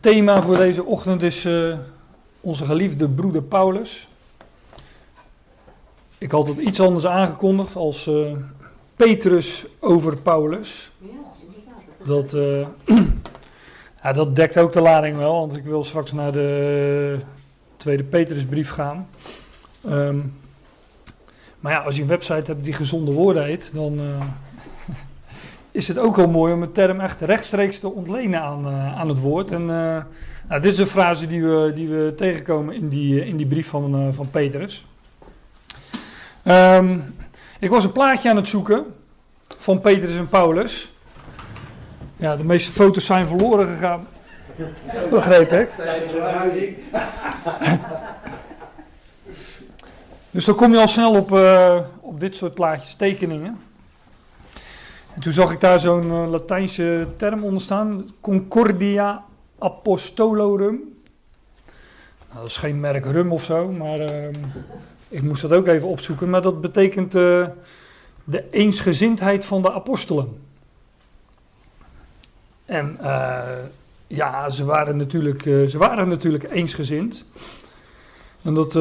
Thema voor deze ochtend is uh, onze geliefde broeder Paulus. Ik had het iets anders aangekondigd als uh, Petrus over Paulus. Dat, uh, ja, dat dekt ook de lading wel, want ik wil straks naar de tweede Petrusbrief gaan. Um, maar ja, als je een website hebt die gezonde woorden heet, dan is het ook wel mooi om een term echt rechtstreeks te ontlenen aan, uh, aan het woord. En uh, nou, dit is een frase die we, die we tegenkomen in die, in die brief van, van Petrus. Um, ik was een plaatje aan het zoeken van Petrus en Paulus. Ja, de meeste foto's zijn verloren gegaan. Begreep ik. Dus dan kom je al snel op, op dit soort plaatjes, tekeningen. En toen zag ik daar zo'n uh, Latijnse term onder staan: Concordia Apostolorum. Nou, dat is geen merk rum of zo, maar uh, ik moest dat ook even opzoeken. Maar dat betekent uh, de eensgezindheid van de apostelen. En eh, ja, ze waren natuurlijk, ze waren natuurlijk eensgezind. En dat,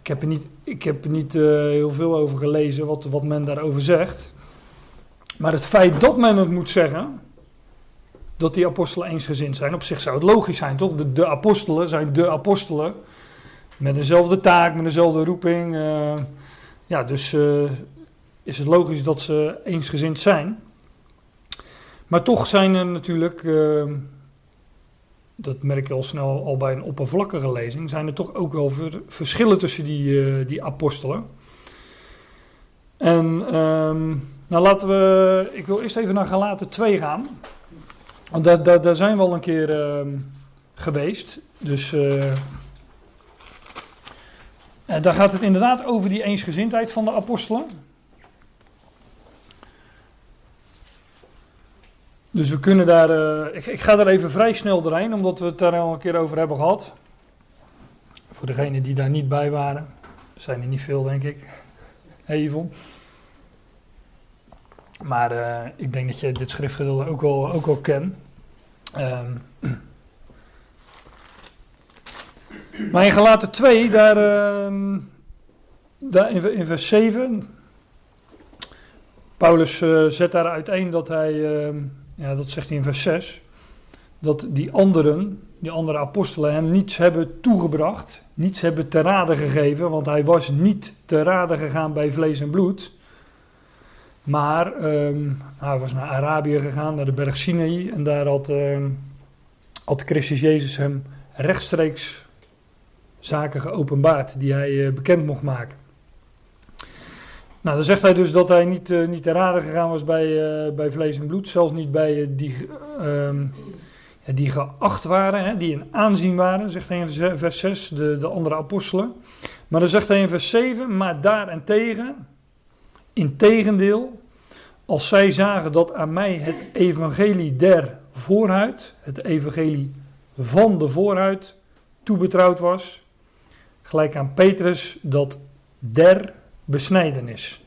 ik heb er niet, ik heb er niet heel veel over gelezen wat, wat men daarover zegt. Maar het feit dat men het moet zeggen, dat die apostelen eensgezind zijn, op zich zou het logisch zijn, toch? De, de apostelen zijn de apostelen, met dezelfde taak, met dezelfde roeping. Uh, ja, dus uh, is het logisch dat ze eensgezind zijn. Maar toch zijn er natuurlijk, uh, dat merk je al snel al bij een oppervlakkige lezing, zijn er toch ook wel ver, verschillen tussen die, die apostelen. En... Um, nou, laten we. Ik wil eerst even naar Galaten 2 gaan. Want daar, daar, daar zijn we al een keer uh, geweest. Dus. En daar gaat het inderdaad over die eensgezindheid van de apostelen. Dus we kunnen daar. Uh, ik, ik, ga daar even vrij snel doorheen, omdat we het daar al een keer over hebben gehad. Voor degenen die daar niet bij waren. Zijn er niet veel, denk ik. Yvonne. Maar uh, ik denk dat je dit schriftgedeelte ook wel, ook wel kent. Um, maar in Galaten 2, daar, uh, daar in, vers 7, Paulus uh, zet daar uiteen dat hij, ja dat zegt hij in vers 6, dat die anderen, die andere apostelen hem niets hebben toegebracht, niets hebben te raden gegeven, want hij was niet te raden gegaan bij vlees en bloed maar um, hij was naar Arabië gegaan, naar de berg Sinaï. En daar had, um, had Christus Jezus hem rechtstreeks zaken geopenbaard die hij uh, bekend mocht maken. Nou, dan zegt hij dus dat hij niet, uh, niet te raden gegaan was bij, uh, bij vlees en bloed. Zelfs niet bij die, um, die geacht waren, hè, die in aanzien waren, zegt hij in vers 6, de, de andere apostelen. Maar dan zegt hij in vers 7, maar daarentegen Integendeel, als zij zagen dat aan mij het evangelie der voorhuid, het evangelie van de voorhuid, toebetrouwd was, gelijk aan Petrus dat der besnijdenis.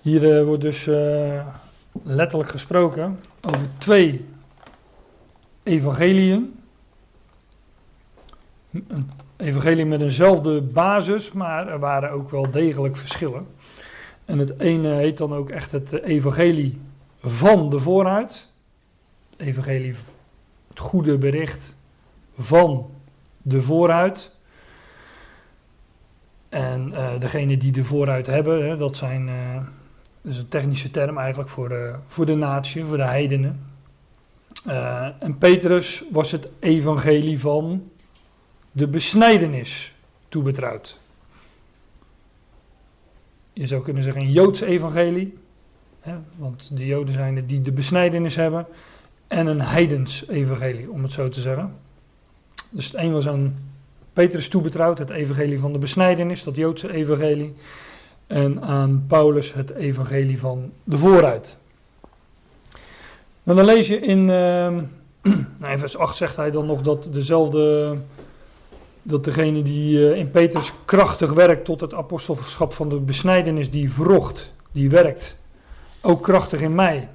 Hier uh, wordt dus uh, letterlijk gesproken over twee evangeliën. Een evangelie met eenzelfde basis, maar er waren ook wel degelijk verschillen. En het ene heet dan ook echt het evangelie van de vooruit. Het evangelie, het goede bericht van de vooruit. En uh, degene die de vooruit hebben, hè, dat zijn, uh, dat is een technische term eigenlijk voor voor de natie, voor de heidenen. Uh, en Petrus was het evangelie van de besnijdenis toebetrouwd je zou kunnen zeggen een Joods evangelie. Hè, want de Joden zijn het die de besnijdenis hebben. En een heidens evangelie, om het zo te zeggen. Dus het een was aan Petrus toebetrouwd, het evangelie van de besnijdenis, dat Joodse evangelie. En aan Paulus het evangelie van de vooruit. dan lees je in, uh, nou vers 8 zegt hij dan nog dat dezelfde dat degene die eh, in Petrus krachtig werkt tot het apostelschap van de besnijdenis, die vrocht, die werkt, ook krachtig in mij.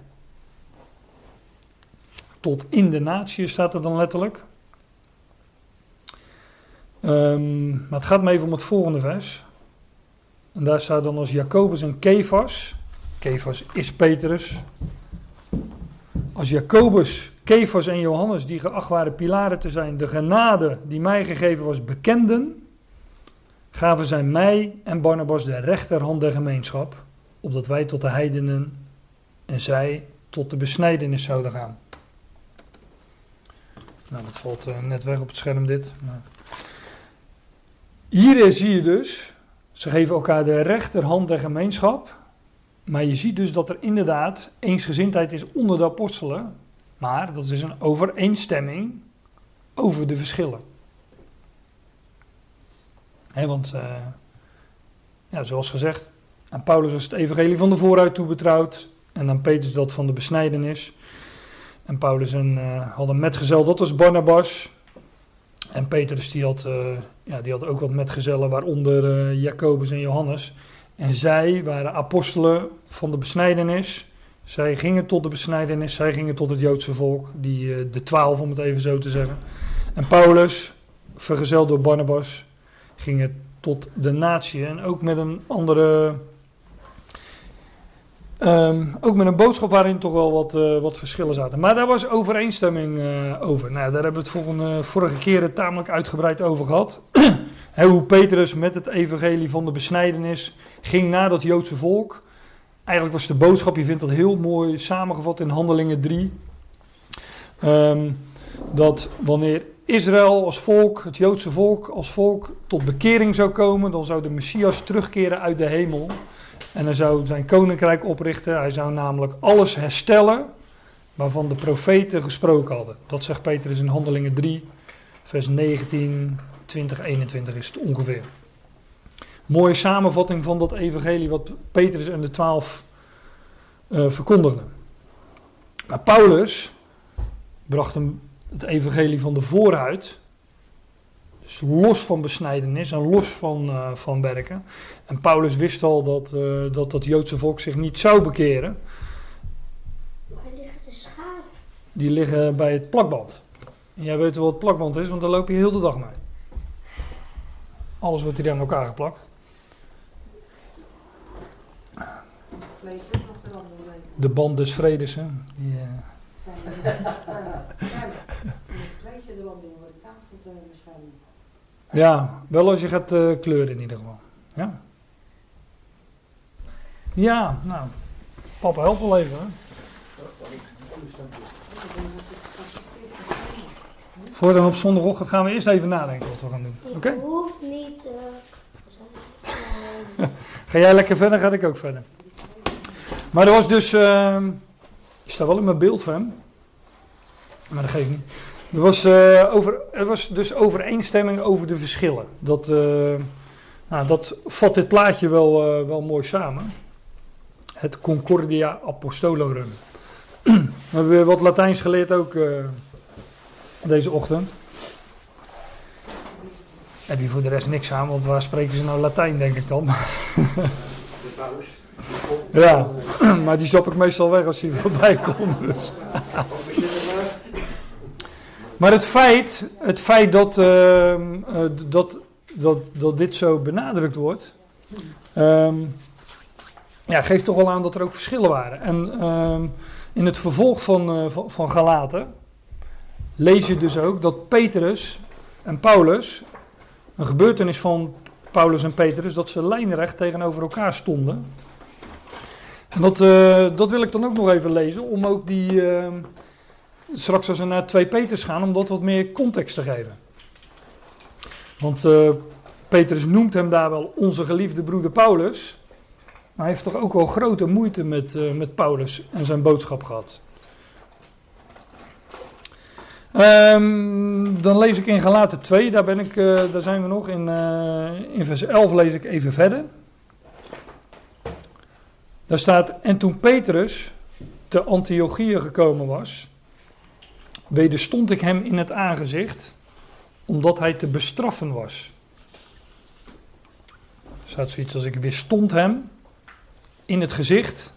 tot in de natie, staat er dan letterlijk. Ehm, maar het gaat me even om het volgende vers. En daar staat dan als Jacobus en Kefas. Kefas is Petrus. Als Jacobus, Kefas en Johannes, die geacht waren pilaren te zijn, de genade die mij gegeven was, bekenden, gaven zij mij en Barnabas de rechterhand der gemeenschap, opdat wij tot de heidenen en zij tot de besnijdenis zouden gaan. Nou, dat valt uh, net weg op het scherm dit. Hierin zie je dus, ze geven elkaar de rechterhand der gemeenschap. Maar je ziet dus dat er inderdaad eensgezindheid is onder de apostelen. Maar dat is een overeenstemming over de verschillen. Want, uh, ja, zoals gezegd, aan Paulus was het evangelie van de vooruit toebetrouwd. En aan Petrus dat van de besnijdenis. En Paulus en, uh, had een metgezel, dat was Barnabas. En Petrus die had, uh, ja, die had ook wat metgezellen, waaronder Jacobus en Johannes. En zij waren apostelen van de besnijdenis. Zij gingen tot de besnijdenis, zij gingen tot het Joodse volk, die, de twaalf om het even zo te zeggen. En Paulus, vergezeld door Barnabas, ging tot de natie. En ook met een andere Um, ook met een boodschap waarin toch wel wat, uh, wat verschillen zaten. Maar daar was overeenstemming uh, over. Nou, daar hebben we het volgende, vorige keren tamelijk uitgebreid over gehad. hoe Petrus met het evangelie van de besnijdenis ging naar dat Joodse volk. Eigenlijk was de boodschap, je vindt dat heel mooi samengevat in Handelingen 3. Um, dat wanneer Israël als volk, het Joodse volk als volk, tot bekering zou komen, dan zou de Messias terugkeren uit de hemel. En hij zou zijn koninkrijk oprichten. Hij zou namelijk alles herstellen waarvan de profeten gesproken hadden. Dat zegt Petrus in Handelingen 3, vers 19, 20, 21 is het ongeveer. Mooie samenvatting van dat evangelie wat Petrus en de twaalf uh, verkondigden. Maar Paulus bracht hem het evangelie van de vooruit dus los van besnijdenis en los van, uh, van werken. En Paulus wist al dat, uh, dat dat Joodse volk zich niet zou bekeren. Waar liggen de scharen? Die liggen bij het plakband. En jij weet wel wat plakband is, want daar loop je heel de dag mee. Alles wordt hier aan elkaar geplakt. De band des vredes, hè. Uh... Ja, wel als je gaat uh, kleuren in ieder geval. Ja. Ja, nou. Papa, help wel even. Hè. Voor dan op zondagochtend gaan we eerst even nadenken wat we gaan doen. Oké? Okay? hoeft niet. Uh, ga jij lekker verder, ga ik ook verder. Maar er was dus. Uh, ik sta wel in mijn beeld van hem. Maar dat geeft niet. Er was, uh, over, er was dus overeenstemming over de verschillen. Dat, uh, nou, dat vat dit plaatje wel, uh, wel mooi samen. Het Concordia Apostolorum. We hebben weer wat Latijns geleerd ook deze ochtend. Heb je voor de rest niks aan, want waar spreken ze nou Latijn, denk ik dan? De paus. Ja, maar die zap ik meestal weg als hij voorbij komt. Dus. Maar het feit, het feit dat, uh, uh, dat, dat, dat dit zo benadrukt wordt, um, ja, geeft toch wel aan dat er ook verschillen waren. En um, in het vervolg van, uh, van Galaten lees je dus ook dat Petrus en Paulus, een gebeurtenis van Paulus en Petrus, dat ze lijnrecht tegenover elkaar stonden. En dat, dat wil ik dan ook nog even lezen, om ook die straks als we naar 2 Peters gaan, om dat wat meer context te geven. Want uh, Petrus noemt hem daar wel onze geliefde broeder Paulus. Maar hij heeft toch ook wel grote moeite met, uh, met Paulus en zijn boodschap gehad. Um, dan lees ik in Galaten 2, daar, ben ik, daar zijn we nog. In, in vers 11 lees ik even verder. Daar staat, en toen Petrus te Antiochië gekomen was, wederstond ik hem in het aangezicht, omdat hij te bestraffen was. Er staat zoiets als ik weerstond hem in het gezicht,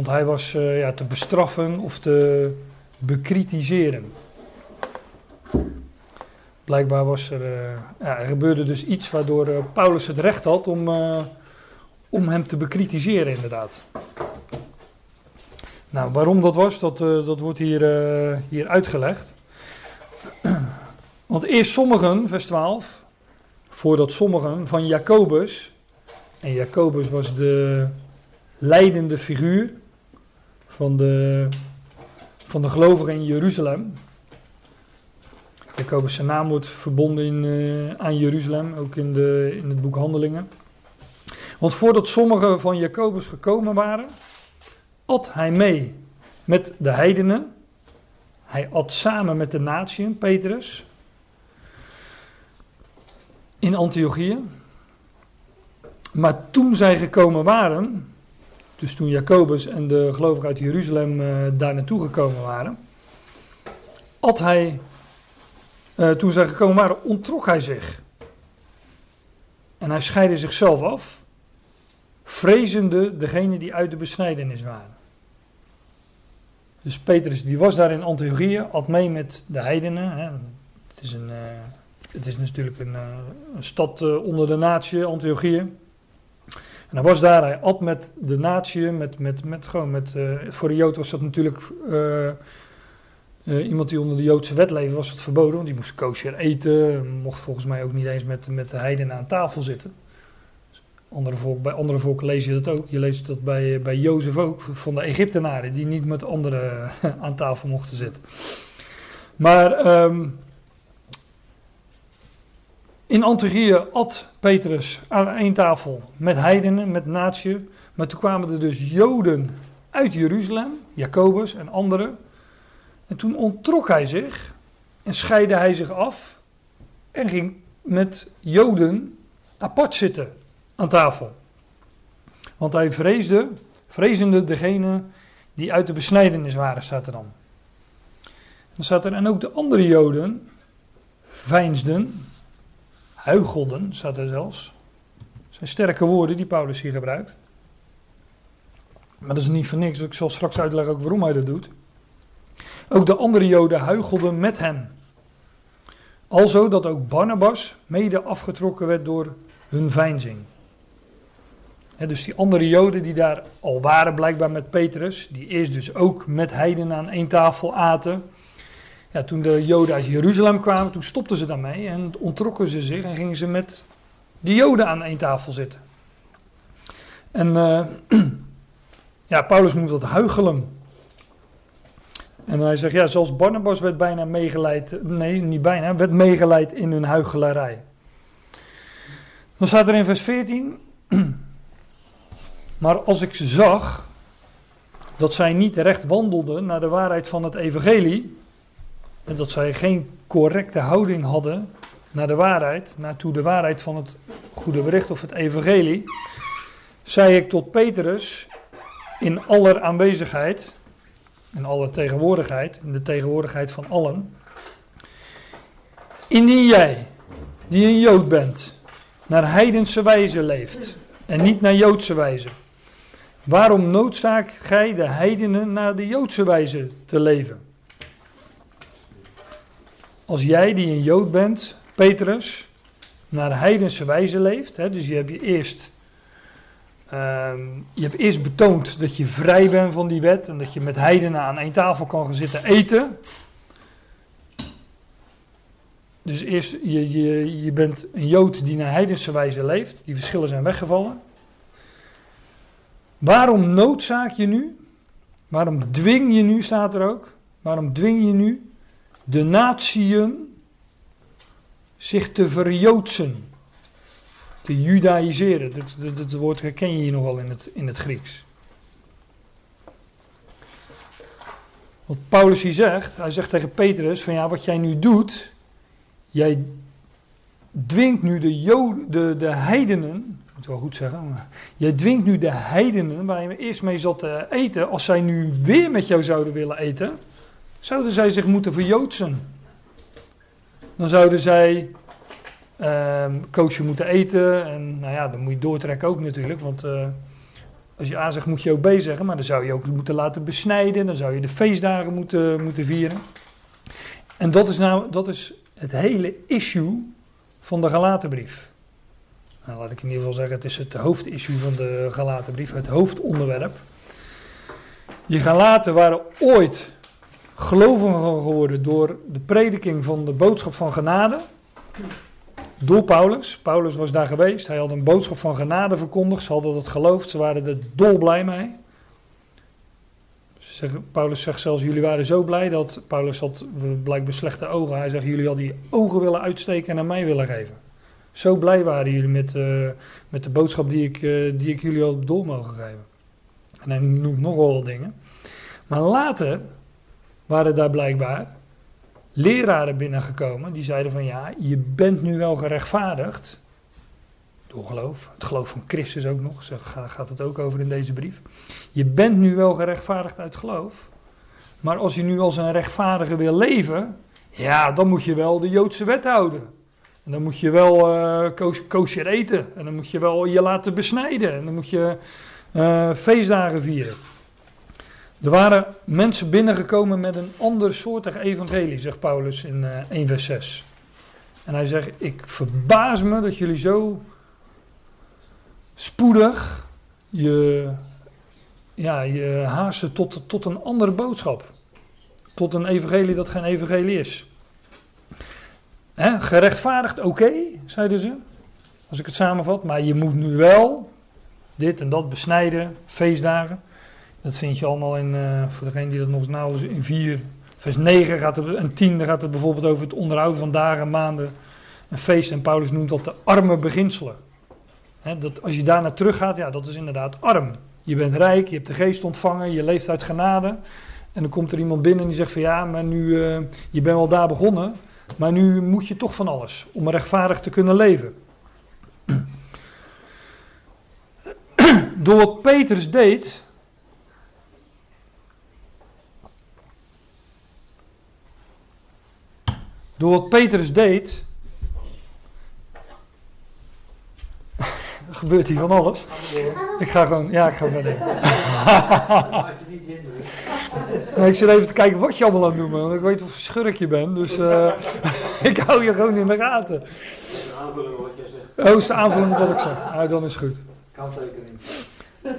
Want hij was eh, ja, te bestraffen of te bekritiseren. Blijkbaar was er, eh, ja, er gebeurde dus iets waardoor eh, Paulus het recht had om, om hem te bekritiseren, inderdaad. Nou, waarom dat was, dat, eh, dat wordt hier, eh, hier uitgelegd. Want eerst sommigen, vers 12, voordat sommigen van Jacobus, en Jacobus was de leidende figuur van de, van de gelovigen in Jeruzalem. Jacobus zijn naam wordt verbonden eh, aan Jeruzalem, ook in, de, in het boek Handelingen. Want voordat sommigen van Jacobus gekomen waren, at hij mee met de heidenen. Hij at samen met de natieën, Petrus, in Antiochië. Maar toen zij gekomen waren, dus toen Jacobus en de gelovigen uit Jeruzalem eh, daar naartoe gekomen waren, at hij, eh, toen zij gekomen waren, ontrok hij zich. En hij scheidde zichzelf af, vrezende degene die uit de besnijdenis waren. Dus Petrus die was daar in Antiochië, at mee met de heidenen. Hè. Het, is een, eh, het is natuurlijk een, eh, een stad eh, onder de natie, Antiochië. En hij was daar, hij at met de natie, met, met, met, gewoon met, voor de Jood was dat natuurlijk, iemand die onder de Joodse wet leefde, was het verboden, want die moest kosher eten, mocht volgens mij ook niet eens met, met de heidenen aan tafel zitten. Andere volk, bij andere volken lees je dat ook. Je leest dat bij, bij Jozef ook, van de Egyptenaren, die niet met anderen aan tafel mochten zitten. Maar ehm, in Antiochië at Petrus aan één tafel met heidenen, met natie. Maar toen kwamen er dus Joden uit Jeruzalem, Jacobus en anderen. En toen ontrok hij zich en scheidde hij zich af en ging met Joden apart zitten aan tafel. Want hij vreesde, vrezende degene die uit de besnijdenis waren, staat er dan. Dan er, en ook de andere Joden veinsden, huichelden, staat er zelfs. Dat zijn sterke woorden die Paulus hier gebruikt. Maar dat is niet voor niks, ik zal straks uitleggen ook waarom hij dat doet. Ook de andere Joden huichelden met hem. Alzo dat ook Barnabas mede afgetrokken werd door hun veinzing. Dus die andere Joden die daar al waren, blijkbaar met Petrus, die eerst dus ook met heidenen aan één tafel aten. Ja, toen de Joden uit Jeruzalem kwamen, toen stopten ze daarmee en ontrokken ze zich en gingen ze met die Joden aan één tafel zitten. En uh, ja, Paulus noemt dat huichelen. En hij zegt, ja, zoals Barnabas werd bijna meegeleid, nee, niet bijna, werd meegeleid in hun huichelarij. Dan staat er in vers 14, maar als ik zag dat zij niet recht wandelden naar de waarheid van het evangelie, en dat zij geen correcte houding hadden naar de waarheid, naartoe de waarheid van het goede bericht of het evangelie, zei ik tot Petrus in aller aanwezigheid, in alle tegenwoordigheid, in de tegenwoordigheid van allen, indien jij, die een Jood bent, naar heidense wijze leeft en niet naar Joodse wijze, waarom noodzaak gij de heidenen naar de Joodse wijze te leven? Als jij die een Jood bent, Petrus, naar heidense wijze leeft, hè, dus je hebt je eerst Um, je hebt eerst betoond dat je vrij bent van die wet en dat je met heidenen aan één tafel kan gaan zitten eten. Dus eerst, je, je, je bent een Jood die naar heidense wijze leeft. Die verschillen zijn weggevallen. Waarom noodzaak je nu? Waarom dwing je nu, staat er ook. Waarom dwing je nu de natieën zich te verjoodsen? te judaïseren. Dat, dat, dat, woord herken je hier nogal in het, in het Grieks. Wat Paulus hier zegt, hij zegt tegen Petrus van ja, wat jij nu doet, jij dwingt nu de, de, de heidenen, moet wel goed zeggen, jij dwingt nu de heidenen waar je eerst mee zat te eten, als zij nu weer met jou zouden willen eten, zouden zij zich moeten verjoodsen. Dan zouden zij um, moeten eten. En nou ja, dan moet je doortrekken ook natuurlijk. Want uh, als je A zegt, moet je ook B zeggen, maar dan zou je ook moeten laten besnijden, dan zou je de feestdagen moeten, moeten vieren. En dat is nou, dat is het hele issue van de Galatenbrief. Nou, laat ik in ieder geval zeggen, het is het hoofdissue van de Galatenbrief, het hoofdonderwerp. Die Galaten waren ooit gelovigen geworden door de prediking van de boodschap van genade. Door Paulus. Paulus was daar geweest. Hij had een boodschap van genade verkondigd. Ze hadden dat geloofd. Ze waren er dolblij mee. Ze zeggen, Paulus zegt zelfs, jullie waren zo blij dat Paulus had blijkbaar slechte ogen. Hij zegt, jullie hadden die ogen willen uitsteken en aan mij willen geven. Zo blij waren jullie met, uh, met de boodschap die ik, uh, die ik jullie had door mogen geven. En hij noemt nog wel wat dingen. Maar later waren daar blijkbaar leraren binnengekomen die zeiden van ja, je bent nu wel gerechtvaardigd. Door geloof. Het geloof van Christus ook nog, gaat het ook over in deze brief. Je bent nu wel gerechtvaardigd uit geloof. Maar als je nu als een rechtvaardige wil leven, ja, dan moet je wel de Joodse wet houden. En dan moet je wel uh, kosher eten. En dan moet je wel je laten besnijden. En dan moet je uh, feestdagen vieren. Er waren mensen binnengekomen met een ander soortig evangelie, zegt Paulus in uh, 1 vers 6. En hij zegt, ik verbaas me dat jullie zo spoedig je, ja, je haasten tot, tot een andere boodschap. Tot een evangelie dat geen evangelie is. Gerechtvaardigd, oké, zeiden ze. Als ik het samenvat. Maar je moet nu wel dit en dat besnijden, feestdagen. Dat vind je allemaal in, uh, voor degene die dat nog eens nauwelijks in 4, vers 9 gaat het, en 10 dan gaat het bijvoorbeeld over het onderhouden van dagen, maanden, een feest. En Paulus noemt dat de arme beginselen. Dat, als je daarna teruggaat, ja, dat is inderdaad arm. Je bent rijk, je hebt de geest ontvangen, je leeft uit genade. En dan komt er iemand binnen en die zegt van ja, maar nu, uh, je bent wel daar begonnen, maar nu moet je toch van alles om rechtvaardig te kunnen leven. Door wat Petrus deed, Door wat Petrus deed, gebeurt hier van alles. Ik ga gewoon, ja, ik ga verder. Ik zit even te kijken wat je allemaal aan het doen bent, want ik weet of schurk je bent, dus uh, ik hou je gewoon in de gaten. De aanvulling wat jij zegt. Oh, is aanvulling wat ik zeg. Nou, dan is goed. Kanttekening. Als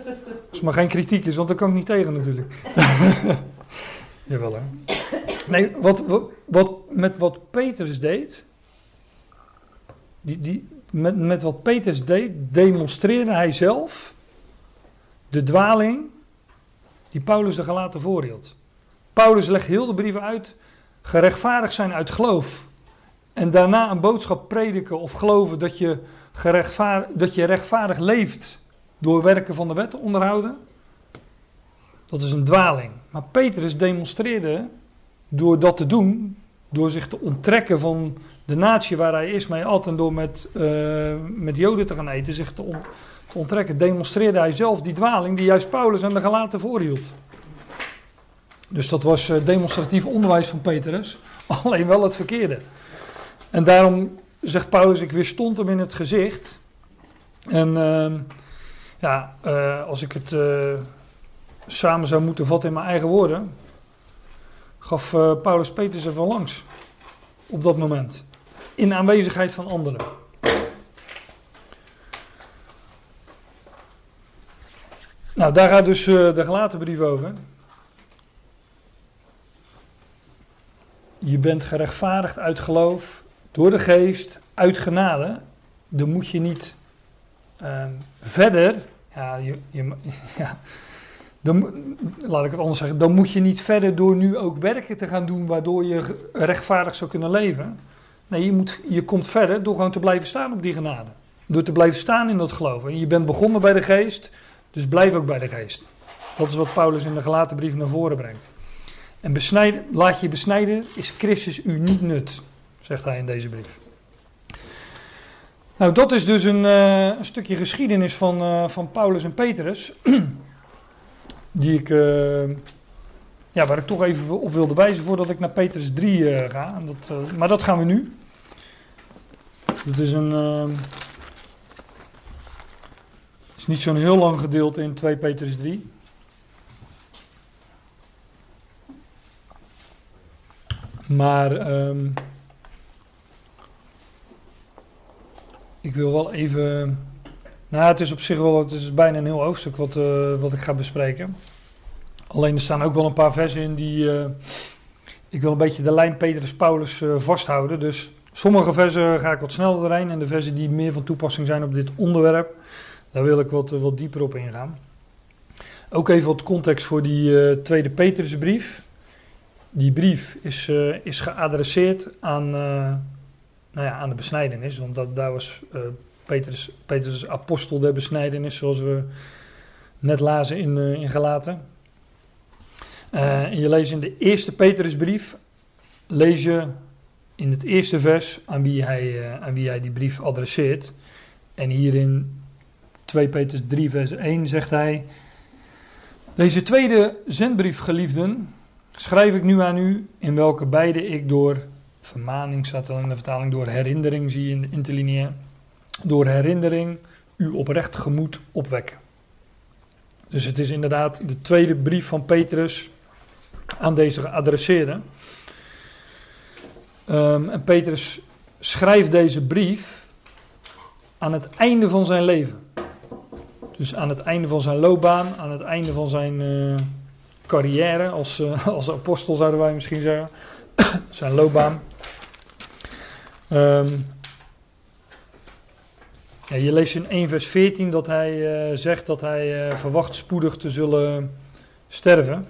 het maar geen kritiek is, want dan kan ik niet tegen natuurlijk. Jawel hè. Nee, wat, wat, met wat Petrus deed, die, die, met, met wat Petrus deed, demonstreerde hij zelf de dwaling die Paulus de Galaten voorhield. Paulus legt heel de brieven uit, gerechtvaardigd zijn uit geloof. En daarna een boodschap prediken of geloven dat je, dat je rechtvaardig leeft door werken van de wet te onderhouden. Dat is een dwaling. Maar Petrus demonstreerde door dat te doen, door zich te onttrekken van de natie waar hij is mee at en door met, uh, met Joden te gaan eten, zich te, te, onttrekken, demonstreerde hij zelf die dwaling die juist Paulus en de Galaten voorhield. Dus dat was uh, demonstratief onderwijs van Petrus, alleen wel het verkeerde. En daarom zegt Paulus, ik weerstond hem in het gezicht. En uh, ja, als ik het samen zou moeten vatten in mijn eigen woorden, gaf Paulus Petrus er van langs. Op dat moment. In aanwezigheid van anderen. Nou, daar gaat dus de gelaten brief over. Je bent gerechtvaardigd uit geloof, door de geest, uit genade. Dan moet je niet uh, verder. Ja, je, je, dan, laat ik het anders zeggen, dan moet je niet verder door nu ook werken te gaan doen waardoor je rechtvaardig zou kunnen leven. Nee, je, moet, je komt verder door gewoon te blijven staan op die genade. Door te blijven staan in dat geloof. En je bent begonnen bij de geest, dus blijf ook bij de geest. Dat is wat Paulus in de gelaten brief naar voren brengt. En laat je besnijden, is Christus u niet nut, zegt hij in deze brief. Nou, dat is dus een, uh, een stukje geschiedenis van, uh, van Paulus en Petrus. die ik, uh, ja, waar ik toch even op wilde wijzen voordat ik naar Petrus 3 uh, ga. Dat, uh, maar dat gaan we nu. Dat is een is niet zo'n heel lang gedeelte in 2 Petrus 3. Maar ehm, ik wil wel even. Nou, het is op zich wel. Het is bijna een heel hoofdstuk wat, eh, wat ik ga bespreken. Alleen er staan ook wel een paar versen in die. eh, ik wil een beetje de lijn Petrus-Paulus eh, vasthouden. Dus sommige versen ga ik wat sneller doorheen. En de versen die meer van toepassing zijn op dit onderwerp. Daar wil ik wat, wat dieper op ingaan. Ook even wat context voor die tweede Petrusbrief. Die brief is, eh, is geadresseerd aan, eh, nou ja, aan de besnijdenis. Want daar was eh, Petrus, Petrus apostel der besnijdenis, zoals we net lazen in, in Galaten. Eh, en je leest in de eerste Petrusbrief, lees je in het eerste vers aan wie hij, aan wie hij die brief adresseert. En hier in 2 Petrus 3 vers 1 zegt hij... Deze tweede zendbrief, geliefden, schrijf ik nu aan u, in welke beide ik door vermaning, staat er in de vertaling, door herinnering, zie je in de interlineair, door herinnering uw oprecht gemoed opwekken. Dus het is inderdaad de tweede brief van Petrus aan deze geadresseerde. Ehm, en Petrus schrijft deze brief aan het einde van zijn leven. Dus aan het einde van zijn loopbaan, aan het einde van zijn eh, carrière als, eh, als apostel zouden wij misschien zeggen. zijn loopbaan. Ehm, ja, je leest in 1 vers 14 dat hij eh, zegt dat hij eh, verwacht spoedig te zullen sterven.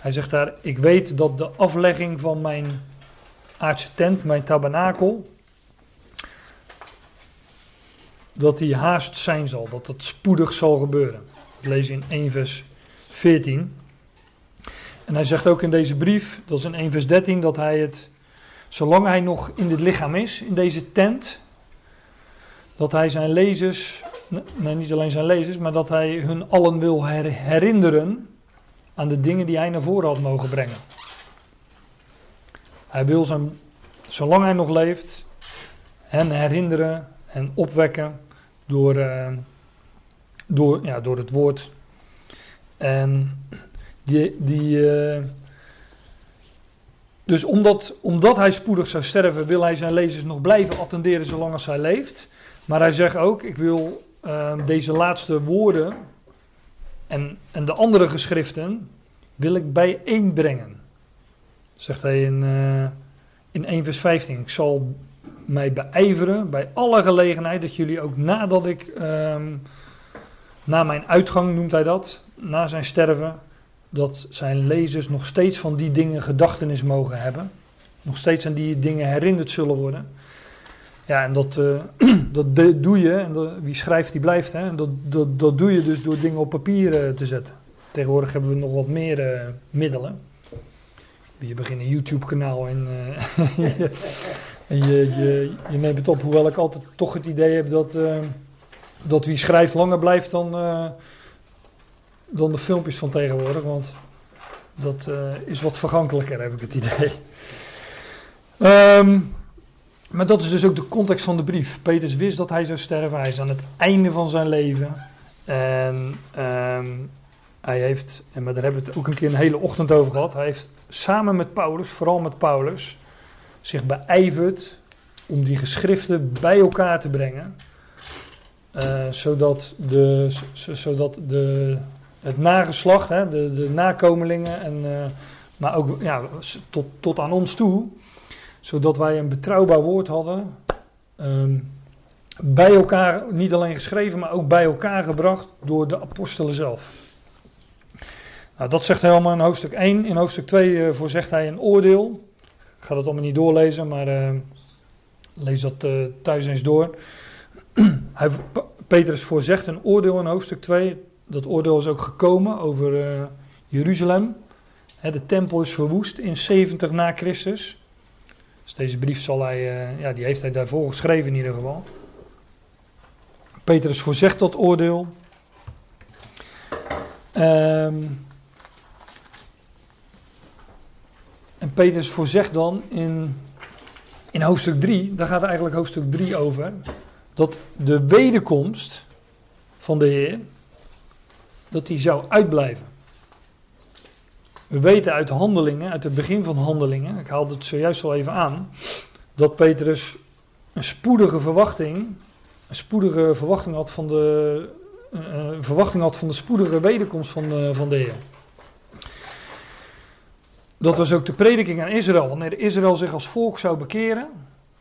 Hij zegt daar, ik weet dat de aflegging van mijn aardse tent, mijn tabernakel, dat die haast zijn zal, dat dat spoedig zal gebeuren. Dat lees in 1 vers 14. En hij zegt ook in deze brief, dat is in 1 vers 13, dat hij het, zolang hij nog in dit lichaam is, in deze tent, dat hij zijn lezers, nee niet alleen zijn lezers, maar dat hij hun allen wil her- herinneren aan de dingen die hij naar voren had mogen brengen. Hij wil zijn, zolang hij nog leeft, hen herinneren en opwekken door, eh, door, ja, door het woord. En die, die, eh, dus omdat, omdat hij spoedig zou sterven, wil hij zijn lezers nog blijven attenderen zolang als hij leeft. Maar hij zegt ook, ik wil eh, deze laatste woorden en, en de andere geschriften, wil ik bijeenbrengen. Zegt hij in, eh, in 1 vers 15. Ik zal mij beijveren bij alle gelegenheid dat jullie ook nadat ik, ehm, na mijn uitgang noemt hij dat, na zijn sterven, dat zijn lezers nog steeds van die dingen gedachtenis mogen hebben. Nog steeds aan die dingen herinnerd zullen worden. Ja, en dat, eh, dat doe je, en wie schrijft die blijft, hè? Dat, dat, dat doe je dus door dingen op papier eh, te zetten. Tegenwoordig hebben we nog wat meer eh, middelen. Je begint een YouTube-kanaal en, en je, je, je neemt het op. Hoewel ik altijd toch het idee heb dat, dat wie schrijft langer blijft dan, dan de filmpjes van tegenwoordig. Want dat eh, is wat vergankelijker, heb ik het idee. Ehm, maar dat is dus ook de context van de brief. Petrus wist dat hij zou sterven. Hij is aan het einde van zijn leven. En ehm, hij heeft, en daar hebben we het ook een keer een hele ochtend over gehad. Hij heeft samen met Paulus, vooral met Paulus, zich beijverd om die geschriften bij elkaar te brengen. Eh, zodat de, zodat de, het nageslacht, hè, de, de nakomelingen, en, eh, maar ook ja, tot, tot aan ons toe, zodat wij een betrouwbaar woord hadden. ehm, bij elkaar, niet alleen geschreven, maar ook bij elkaar gebracht door de apostelen zelf. Nou, dat zegt hij allemaal in hoofdstuk 1. In hoofdstuk 2 eh, voorzegt hij een oordeel. Ik ga dat allemaal niet doorlezen, maar eh, lees dat thuis eens door. hij, Petrus voorzegt een oordeel in hoofdstuk 2. Dat oordeel is ook gekomen over eh, Jeruzalem. Hè, de tempel is verwoest in 70 na Christus. Dus deze brief zal hij, eh, ja, die heeft hij daarvoor geschreven in ieder geval. Petrus voorzegt dat oordeel. Ehm, en Petrus voorzegt dan in, in hoofdstuk 3, daar gaat eigenlijk hoofdstuk 3 over, dat de wederkomst van de Heer, dat die zou uitblijven. We weten uit handelingen, uit het begin van handelingen, ik haalde het zojuist al even aan, dat Petrus een spoedige verwachting, een spoedige verwachting had van de, uh, verwachting had van de spoedige wederkomst van de, van de Heer. Dat was ook de prediking aan Israël. Wanneer Israël zich als volk zou bekeren,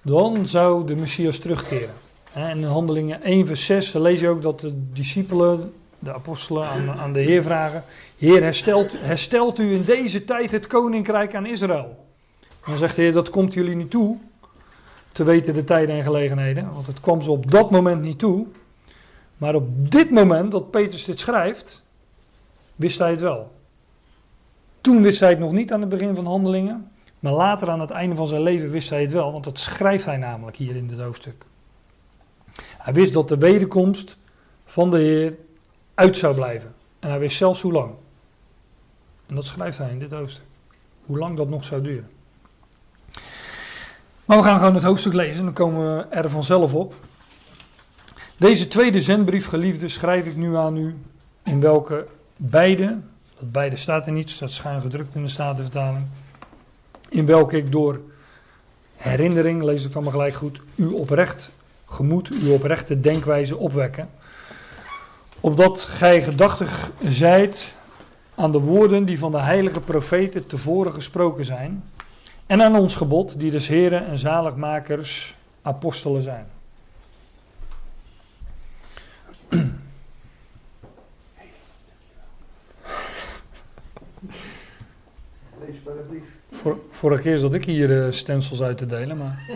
dan zou de Messias terugkeren. En in handelingen 1 vers 6 lees je ook dat de discipelen, de apostelen aan, aan de Heer vragen. Heer, herstelt, herstelt u in deze tijd het koninkrijk aan Israël? En dan zegt de Heer, dat komt jullie niet toe, te weten de tijden en gelegenheden. Want het kwam ze op dat moment niet toe. Maar op dit moment dat Petrus dit schrijft, wist hij het wel. Toen wist hij het nog niet aan het begin van handelingen. Maar later aan het einde van zijn leven wist hij het wel, want dat schrijft hij namelijk hier in dit hoofdstuk. Hij wist dat de wederkomst van de Heer uit zou blijven. En hij wist zelfs hoe lang. En dat schrijft hij in dit hoofdstuk. Hoe lang dat nog zou duren. Maar we gaan gewoon het hoofdstuk lezen, dan komen we er vanzelf op. Deze tweede zendbrief, geliefde, schrijf ik nu aan u, in welke beide, dat beide staat er niet, staat schuin gedrukt in de Statenvertaling, in welke ik door herinnering, lees het allemaal gelijk goed, u oprecht gemoed, uw oprechte denkwijze opwekken, opdat gij gedachtig zijt aan de woorden die van de heilige profeten tevoren gesproken zijn, en aan ons gebod, die des heren en zaligmakers apostelen zijn. Lees maar een brief. Vor, vorige keer zat ik hier uh, stencils uit te delen, maar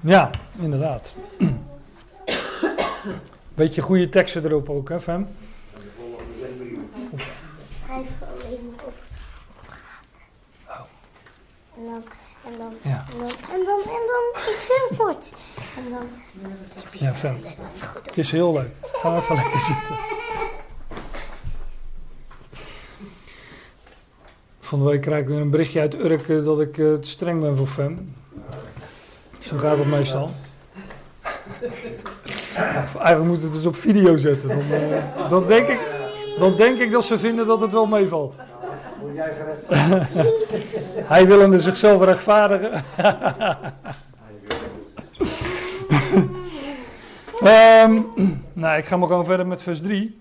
ja, inderdaad. Beetje goede teksten erop ook, hè, Fem? Schrijf alleen maar op. En dan, en dan, Ja. en dan, en dan, en dan is het heel kort. En dan, en dan heb je Ja, fijn. Dat is goed. Het is heel leuk. Ga even lekker zitten. Van de week krijg ik weer een berichtje uit Urk eh, dat ik eh, te streng ben voor Fem. Zo gaat het meestal. Eigenlijk moet het dus op video zetten. Dan, eh, dan, denk ik, dan denk ik dat ze vinden dat het wel meevalt. Nou, word jij? Hij willende zichzelf rechtvaardigen. Ehm, nou, ik ga maar gewoon verder met vers 3.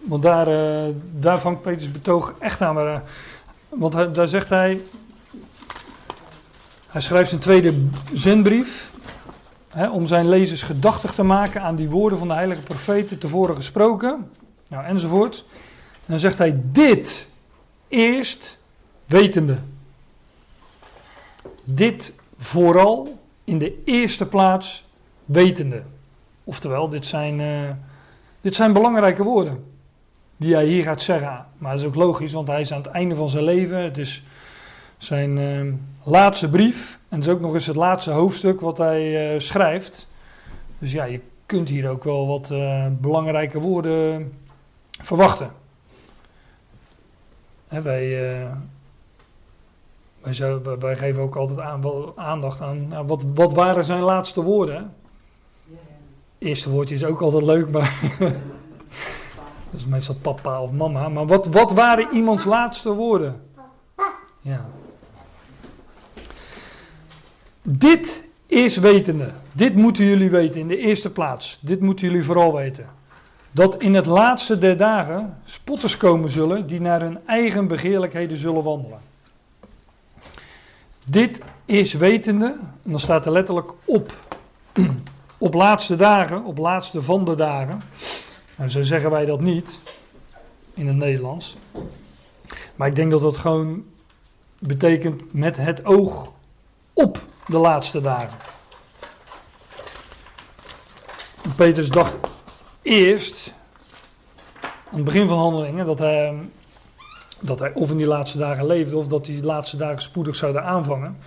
Want daar, eh, daar vangt Peters betoog echt aan. Maar, eh, want hij- daar zegt hij. Hij schrijft zijn tweede zendbrief. Om zijn lezers gedachtig te maken aan die woorden van de heilige profeten tevoren gesproken. Nou, enzovoort. En dan zegt hij: Dit eerst wetende. Dit vooral in de eerste plaats wetende. Oftewel, dit zijn, eh, dit zijn belangrijke woorden die hij hier gaat zeggen. Maar dat is ook logisch, want hij is aan het einde van zijn leven. Het is zijn eh, laatste brief. En het is ook nog eens het laatste hoofdstuk wat hij eh, schrijft. Dus ja, je kunt hier ook wel wat eh, belangrijke woorden verwachten. Eh, wij, wij- geven ook altijd aan, wel aandacht aan nou, wat, wat waren zijn laatste woorden. hè? Eerste woordje is ook altijd leuk, maar dat is meestal papa of mama. Maar wat, wat waren iemands laatste woorden? Ja. Dit is wetende. Dit moeten jullie weten in de eerste plaats. Dit moeten jullie vooral weten. Dat in het laatste der dagen spotters komen zullen die naar hun eigen begeerlijkheden zullen wandelen. Dit is wetende, en dan staat er letterlijk op. Op laatste dagen, op laatste van de dagen. Nou, zo zeggen wij dat niet in het Nederlands. Maar ik denk dat dat gewoon betekent met het oog op de laatste dagen. Petrus dacht eerst, aan het begin van handelingen, dat hij, dat hij of in die laatste dagen leefde of dat die laatste dagen spoedig zouden aanvangen.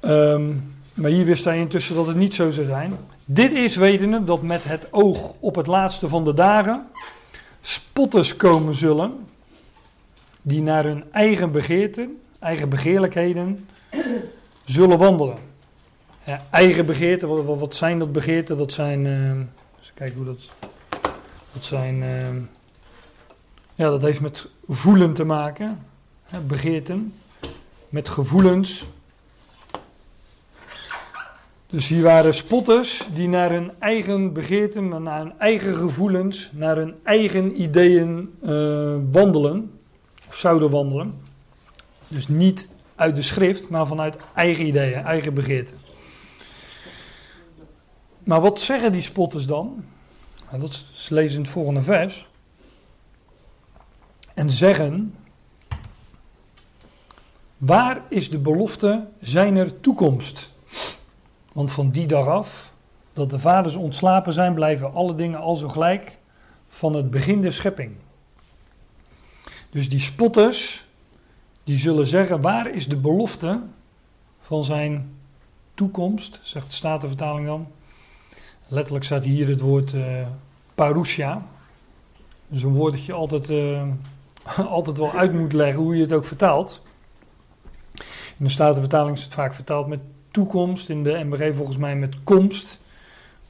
Ehm, maar hier wist hij intussen dat het niet zo zou zijn. Dit is wetende dat met het oog op het laatste van de dagen spotters komen zullen die naar hun eigen begeerten, eigen begeerlijkheden zullen wandelen. eigen begeerten. Wat, wat, zijn dat begeerten? Dat zijn. eh, eens kijken hoe dat. Dat zijn. eh, ja, dat heeft met voelen te maken. Hè, begeerten. Met gevoelens. Dus hier waren spotters die naar hun eigen begeerten, naar hun eigen gevoelens, naar hun eigen ideeën eh, wandelen. Of zouden wandelen. Dus niet uit de schrift, maar vanuit eigen ideeën, eigen begeerten. Maar wat zeggen die spotters dan? Nou, dat is lezen in het volgende vers. En zeggen: Waar is de belofte zijner toekomst? Want van die dag af, dat de vaders ontslapen zijn, blijven alle dingen al zo gelijk van het begin der schepping. Dus die spotters, die zullen zeggen: Waar is de belofte van zijn toekomst? Zegt de Statenvertaling dan. Letterlijk staat hier het woord eh parousia. Dus een woord dat je altijd, eh, altijd wel uit moet leggen hoe je het ook vertaalt. In de Statenvertaling is het vaak vertaald met toekomst. In de MBG volgens mij met komst.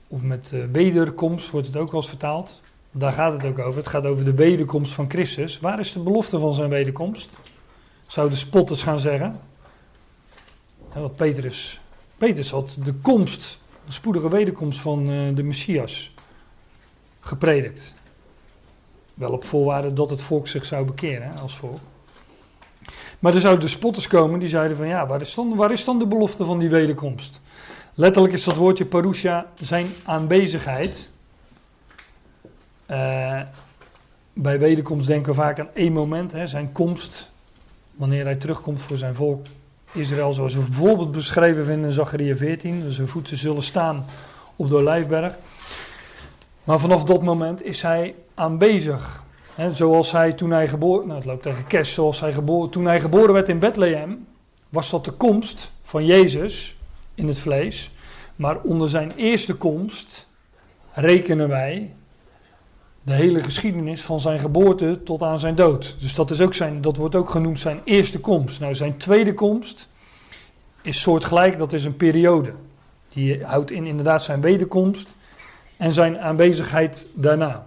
Of met eh, wederkomst wordt het ook wel eens vertaald. Daar gaat het ook over. Het gaat over de wederkomst van Christus. Waar is de belofte van zijn wederkomst? Zouden spotters gaan zeggen. Hè, wat Petrus. Petrus had de komst, de spoedige wederkomst van eh, de Messias gepredikt. Wel op voorwaarde dat het volk zich zou bekeren als volk. Maar er zouden de spotters komen die zeiden van ja, waar is, dan, waar is dan de belofte van die wederkomst? Letterlijk is dat woordje parousia zijn aanwezigheid. Eh, bij wederkomst denken we vaak aan één moment, hè, zijn komst. Wanneer hij terugkomt voor zijn volk Israël, zoals we bijvoorbeeld beschreven vinden in Zachariah 14. Dus zijn voeten zullen staan op de Olijfberg. Maar vanaf dat moment is hij aanwezig. Hè, zoals hij toen hij geboren, nou het loopt tegen kerst, zoals hij geboren, toen hij geboren werd in Bethlehem, was dat de komst van Jezus in het vlees. Maar onder zijn eerste komst rekenen wij de hele geschiedenis van zijn geboorte tot aan zijn dood. Dus dat, is ook zijn, dat wordt ook genoemd zijn eerste komst. Nou, zijn tweede komst is soortgelijk, dat is een periode. Die houdt in inderdaad zijn wederkomst en zijn aanwezigheid daarna.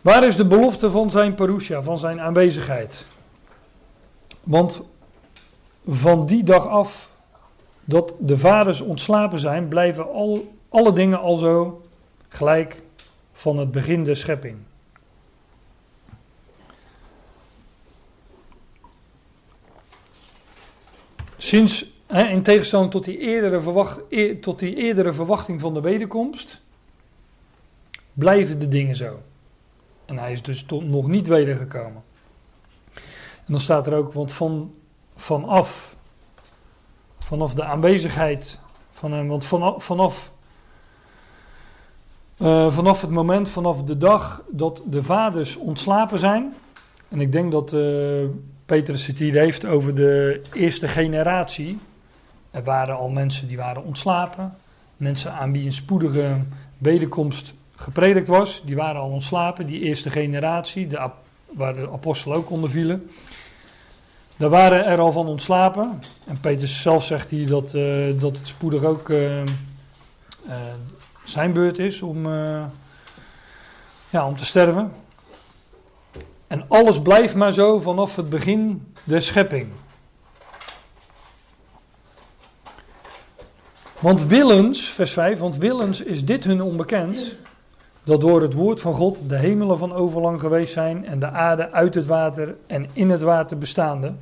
Waar is de belofte van zijn parousia, van zijn aanwezigheid? Want van die dag af dat de vaders ontslapen zijn, blijven al, alle dingen al zo gelijk van het begin der schepping. Sinds, in tegenstelling tot die, eerdere tot die eerdere verwachting van de wederkomst, blijven de dingen zo. En hij is dus tot nog niet wedergekomen. En dan staat er ook, want van, vanaf, vanaf de aanwezigheid van hem, want vanaf, vanaf, eh, vanaf het moment, vanaf de dag dat de vaders ontslapen zijn, en ik denk dat eh Petrus het hier heeft over de eerste generatie. Er waren al mensen die waren ontslapen, mensen aan wie een spoedige wederkomst gepredikt was, die waren al ontslapen, die eerste generatie, de, waar de apostelen ook onder vielen. Daar waren er al van ontslapen. En Petrus zelf zegt hier dat, eh, dat het spoedig ook zijn beurt is om, eh, ja, om te sterven. En alles blijft maar zo vanaf het begin der schepping. Want willens, vers 5, want willens is dit hun onbekend, dat door het woord van God de hemelen van overlang geweest zijn en de aarde uit het water en in het water bestaande.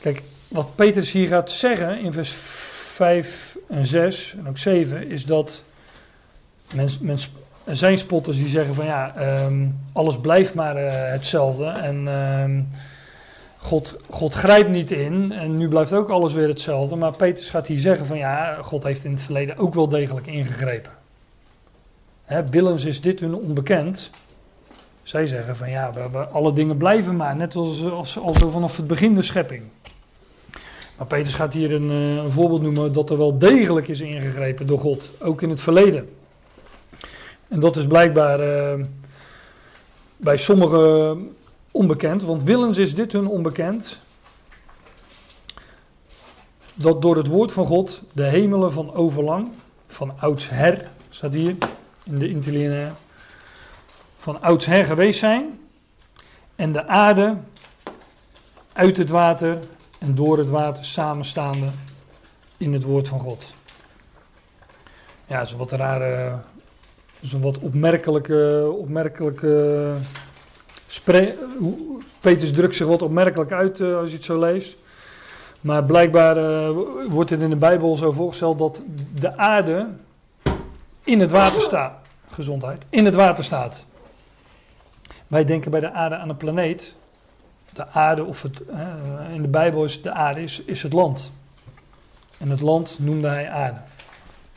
Kijk, wat Petrus hier gaat zeggen in vers 5 en 6 en ook 7 is dat men, er zijn spotters die zeggen van ja, ehm, alles blijft maar eh, hetzelfde en ehm, God, God grijpt niet in en nu blijft ook alles weer hetzelfde. Maar Petrus gaat hier zeggen van ja, God heeft in het verleden ook wel degelijk ingegrepen. Hè, willens is dit hun onbekend. Zij zeggen van ja, we, alle dingen blijven maar, net als, als, als vanaf het begin de schepping. Maar Petrus gaat hier een, eh, een voorbeeld noemen dat er wel degelijk is ingegrepen door God, ook in het verleden. En dat is blijkbaar eh, bij sommigen onbekend, want willens is dit hun onbekend. dat door het woord van God de hemelen van overlang, van oudsher, staat hier in de interlineair, van oudsher geweest zijn en de aarde uit het water en door het water samenstaande in het woord van God. Ja, dat is een wat rare, is wat opmerkelijke, opmerkelijke Peters drukt zich wat opmerkelijk uit eh, als je het zo leest. Maar blijkbaar eh, wordt het in de Bijbel zo voorgesteld dat de aarde in het water staat. Gezondheid. In het water staat. Wij denken bij de aarde aan een planeet. De aarde, of het, eh, in de Bijbel is de aarde is, is het land. En het land noemde hij aarde.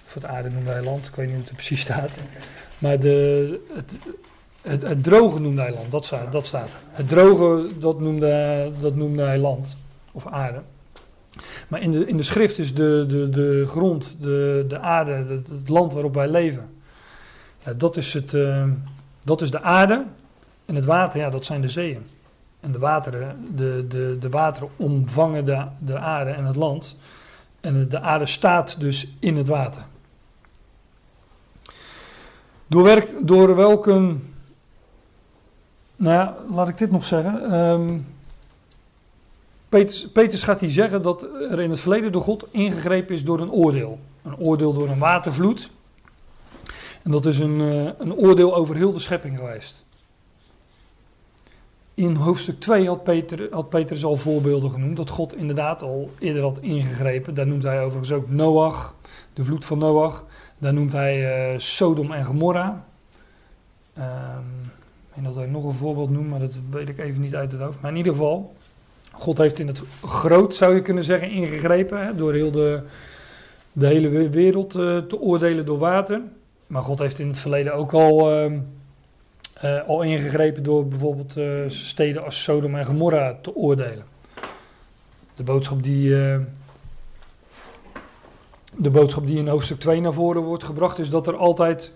Of het aarde noemde hij land, ik weet niet hoe het precies staat. Maar de, het, het, droge noemde hij land, dat staat, dat staat. Het droge, dat noemde, dat noemde hij land, of aarde. Maar in de, in de schrift is de, de, de grond, de, de aarde, de- het land waarop wij leven. Ja, dat, is het, eh, dat is de aarde. En het water, ja, dat zijn de zeeën. En de wateren, de, de, de wateren omvangen de, de aarde en het land. En de aarde staat dus in het water. Door, werk, door welke. Nou ja, laat ik dit nog zeggen. Peters, Peters gaat hier zeggen dat er in het verleden door God ingegrepen is door een oordeel. Een oordeel door een watervloed. En dat is een, eh, een oordeel over heel de schepping geweest. In hoofdstuk 2 had, Peter, had Petrus al voorbeelden genoemd dat God inderdaad al eerder had ingegrepen. Daar noemt hij overigens ook Noach, de vloed van Noach. Daar noemt hij eh, Sodom en Gomorra. Ehm, ik weet dat hij nog een voorbeeld noemt, maar dat weet ik even niet uit het hoofd. Maar in ieder geval, God heeft in het groot, zou je kunnen zeggen, ingegrepen. Hè, door heel de, de hele we- wereld eh, te oordelen door water. Maar God heeft in het verleden ook al, ehm, eh, al ingegrepen door bijvoorbeeld eh, steden als Sodom en Gomorra te oordelen. De boodschap die, eh, de boodschap die in hoofdstuk 2 naar voren wordt gebracht is dat er altijd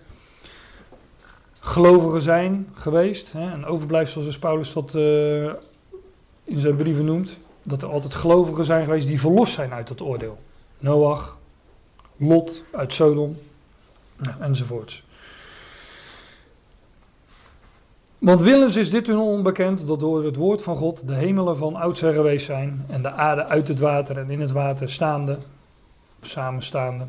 gelovigen zijn geweest. Hè, een overblijfsel zoals Paulus dat in zijn brieven noemt. Dat er altijd gelovigen zijn geweest die verlost zijn uit dat oordeel. Noach, Lot uit Sodom, ja, enzovoorts. Want willens is dit hun onbekend, dat door het woord van God de hemelen van oudsher geweest zijn en de aarde uit het water en in het water staande, samenstaande,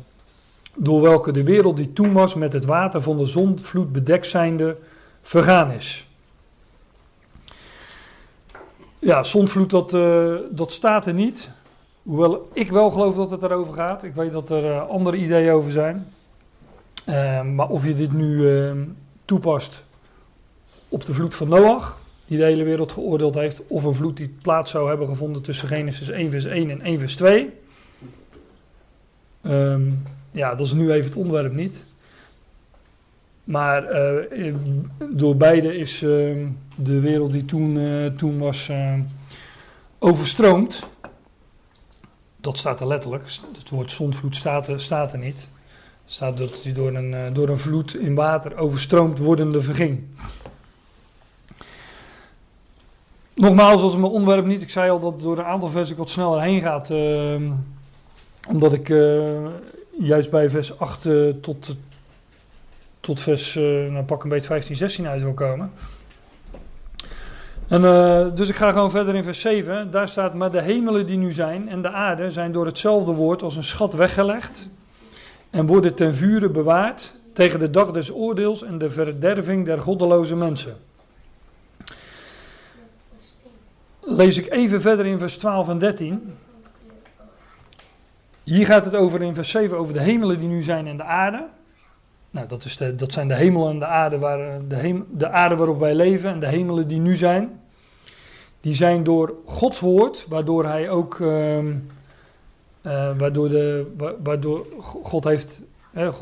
door welke de wereld die toen was met het water van de zondvloed bedekt zijnde, vergaan is. Ja, zondvloed, dat, eh, dat staat er niet. Hoewel ik wel geloof dat het erover gaat. Ik weet dat er eh, andere ideeën over zijn. Eh, maar of je dit nu toepast op de vloed van Noach, die de hele wereld geoordeeld heeft, of een vloed die plaats zou hebben gevonden tussen Genesis 1 vers 1 en 1 vers 2. Ehm, ja, dat is nu even het onderwerp niet. Maar eh, door beide is eh, de wereld die toen, eh, toen was eh, overstroomd. Dat staat er letterlijk. Het woord zondvloed staat er, staat er niet. Er staat dat hij door een, door een vloed in water overstroomd wordende verging. Nogmaals, als mijn onderwerp niet. Ik zei al dat door een aantal versen wat sneller heen gaat. eh, omdat ik eh, juist bij vers 8 eh, tot, tot vers, eh, nou pak een beetje 15, 16 uit wil komen. En, eh, dus ik ga gewoon verder in vers 7. Daar staat, maar de hemelen die nu zijn en de aarde zijn door hetzelfde woord als een schat weggelegd. En worden ten vure bewaard tegen de dag des oordeels en de verderving der goddeloze mensen. Lees ik even verder in vers 12 en 13. Hier gaat het over in vers 7 over de hemelen die nu zijn en de aarde. Nou, dat, is de, dat zijn de hemelen en de aarde, waar, eh, de, de aarde waarop wij leven en de hemelen die nu zijn. Die zijn door Gods woord, waardoor hij ook, ehm, eh, waardoor, de, wa- waardoor God heeft,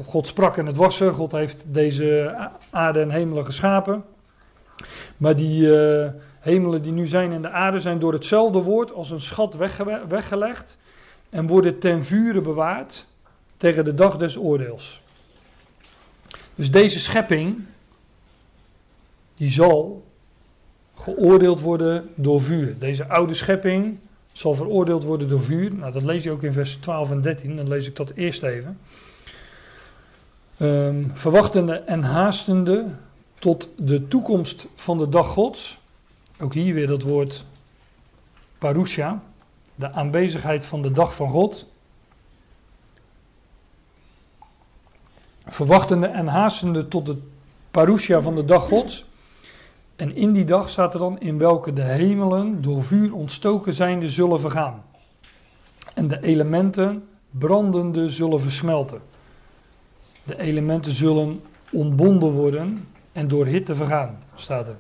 God sprak en het was God heeft deze aarde en hemelen geschapen. Maar die eh, hemelen die nu zijn en de aarde zijn door hetzelfde woord als een schat wegge- weggelegd en worden ten vure bewaard tegen de dag des oordeels. Dus deze schepping, die zal geoordeeld worden door vuur. Deze oude schepping zal veroordeeld worden door vuur. Nou, dat lees je ook in vers 12 en 13. Dan lees ik dat eerst even. Ehm, verwachtende en haastende tot de toekomst van de dag Gods. Ook hier weer dat woord parousia. De aanwezigheid van de dag van God. Verwachtende en haastende tot de parousia van de dag Gods. En in die dag staat er dan in welke de hemelen door vuur ontstoken zijnde zullen vergaan. En de elementen brandende zullen versmelten. De elementen zullen ontbonden worden en door hitte vergaan, staat er.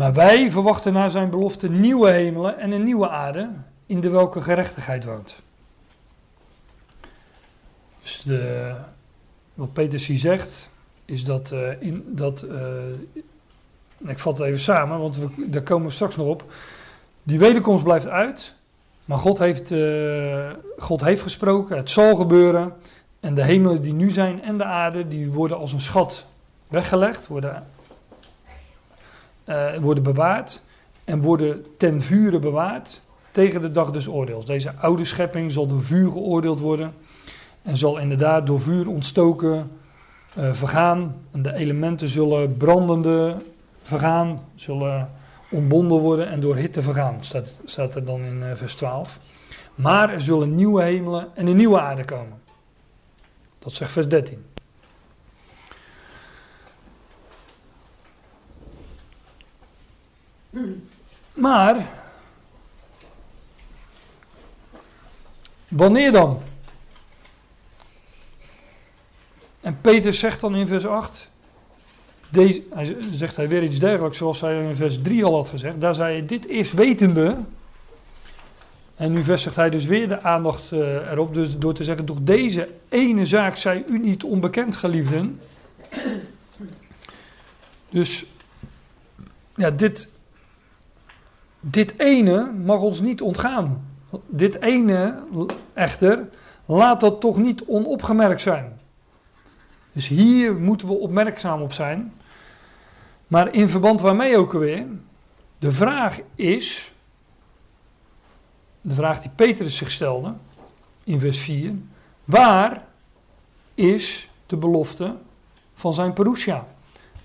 Maar wij verwachten naar zijn belofte nieuwe hemelen en een nieuwe aarde, in de welke gerechtigheid woont. Dus de, wat Peter hier zegt, is dat, uh, in, dat uh, ik vat het even samen, want we, daar komen we straks nog op. Die wederkomst blijft uit, maar God heeft, uh, God heeft gesproken, het zal gebeuren. En de hemelen die nu zijn en de aarde, die worden als een schat weggelegd, worden, worden bewaard en worden ten vure bewaard tegen de dag des oordeels. Deze oude schepping zal door vuur geoordeeld worden en zal inderdaad door vuur ontstoken uh, vergaan. En de elementen zullen brandende vergaan, zullen ontbonden worden en door hitte vergaan, staat, staat er dan in uh, vers 12. Maar er zullen nieuwe hemelen en een nieuwe aarde komen. Dat zegt vers 13. Maar, wanneer dan? En Peter zegt dan in vers 8, deze, hij zegt hij weer iets dergelijks zoals hij in vers 3 al had gezegd. Daar zei hij dit eerst wetende. En nu vestigt hij dus weer de aandacht uh, erop. Dus door te zeggen, toch deze ene zaak zij u niet onbekend, geliefden. Dus ja, dit, dit ene mag ons niet ontgaan. Dit ene echter, laat dat toch niet onopgemerkt zijn. Dus hier moeten we opmerkzaam op zijn. Maar in verband waarmee ook alweer? De vraag is, de vraag die Petrus zich stelde in vers 4, waar is de belofte van zijn parousia?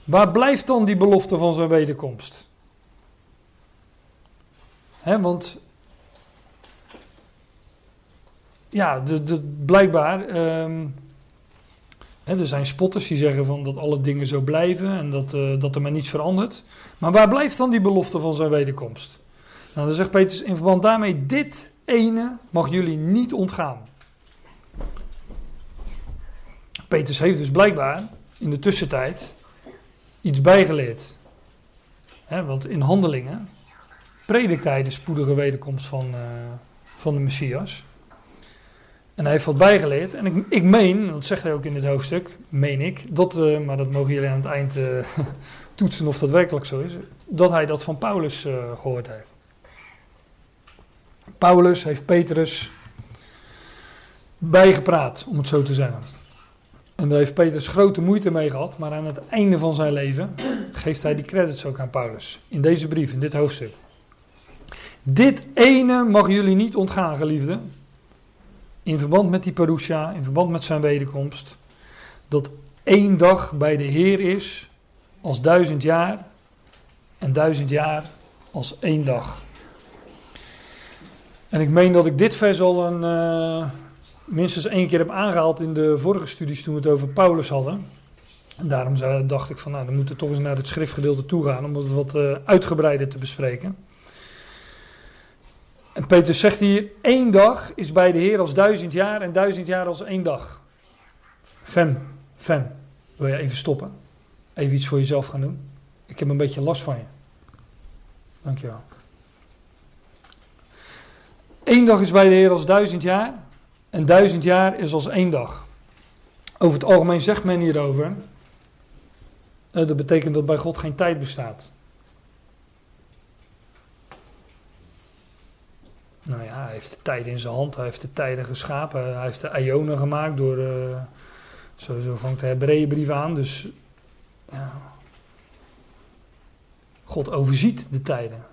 Waar blijft dan die belofte van zijn wederkomst? Want ja, de, de, blijkbaar um, er zijn spotters die zeggen van dat alle dingen zo blijven en dat, uh, dat er maar niets verandert. Maar waar blijft dan die belofte van zijn wederkomst? Nou, dan zegt Petrus in verband daarmee: dit ene mag jullie niet ontgaan. Petrus heeft dus blijkbaar in de tussentijd iets bijgeleerd. want in handelingen predikt hij de spoedige wederkomst van, uh, van de Messias. En hij heeft wat bijgeleerd. En ik, ik meen, dat zegt hij ook in dit hoofdstuk, meen ik, dat, uh, maar dat mogen jullie aan het eind uh, toetsen of dat werkelijk zo is, dat hij dat van Paulus gehoord heeft. Paulus heeft Petrus bijgepraat, om het zo te zeggen. En daar heeft Petrus grote moeite mee gehad, maar aan het einde van zijn leven geeft hij die credits ook aan Paulus. In deze brief, in dit hoofdstuk. Dit ene mag jullie niet ontgaan, geliefden in verband met die parousia, in verband met zijn wederkomst, dat één dag bij de Heer is als duizend jaar en duizend jaar als één dag. En ik meen dat ik dit vers al een, uh, minstens één keer heb aangehaald in de vorige studies toen we het over Paulus hadden. En daarom dacht ik van nou, dan moeten we toch eens naar het schriftgedeelte toe gaan om het wat uh, uitgebreider te bespreken. En Petrus zegt hier, één dag is bij de Heer als duizend jaar en duizend jaar als één dag. Fem, fem, wil je even stoppen? Even iets voor jezelf gaan doen? Ik heb een beetje last van je. Dankjewel. Eén dag is bij de Heer als duizend jaar en duizend jaar is als één dag. Over het algemeen zegt men hierover, eh, dat betekent dat bij God geen tijd bestaat. Nou ja, hij heeft de tijden in zijn hand, hij heeft de tijden geschapen, hij heeft de ionen gemaakt door, uh, zo, zo vangt de Hebreeënbrief aan, dus ja. God overziet de tijden.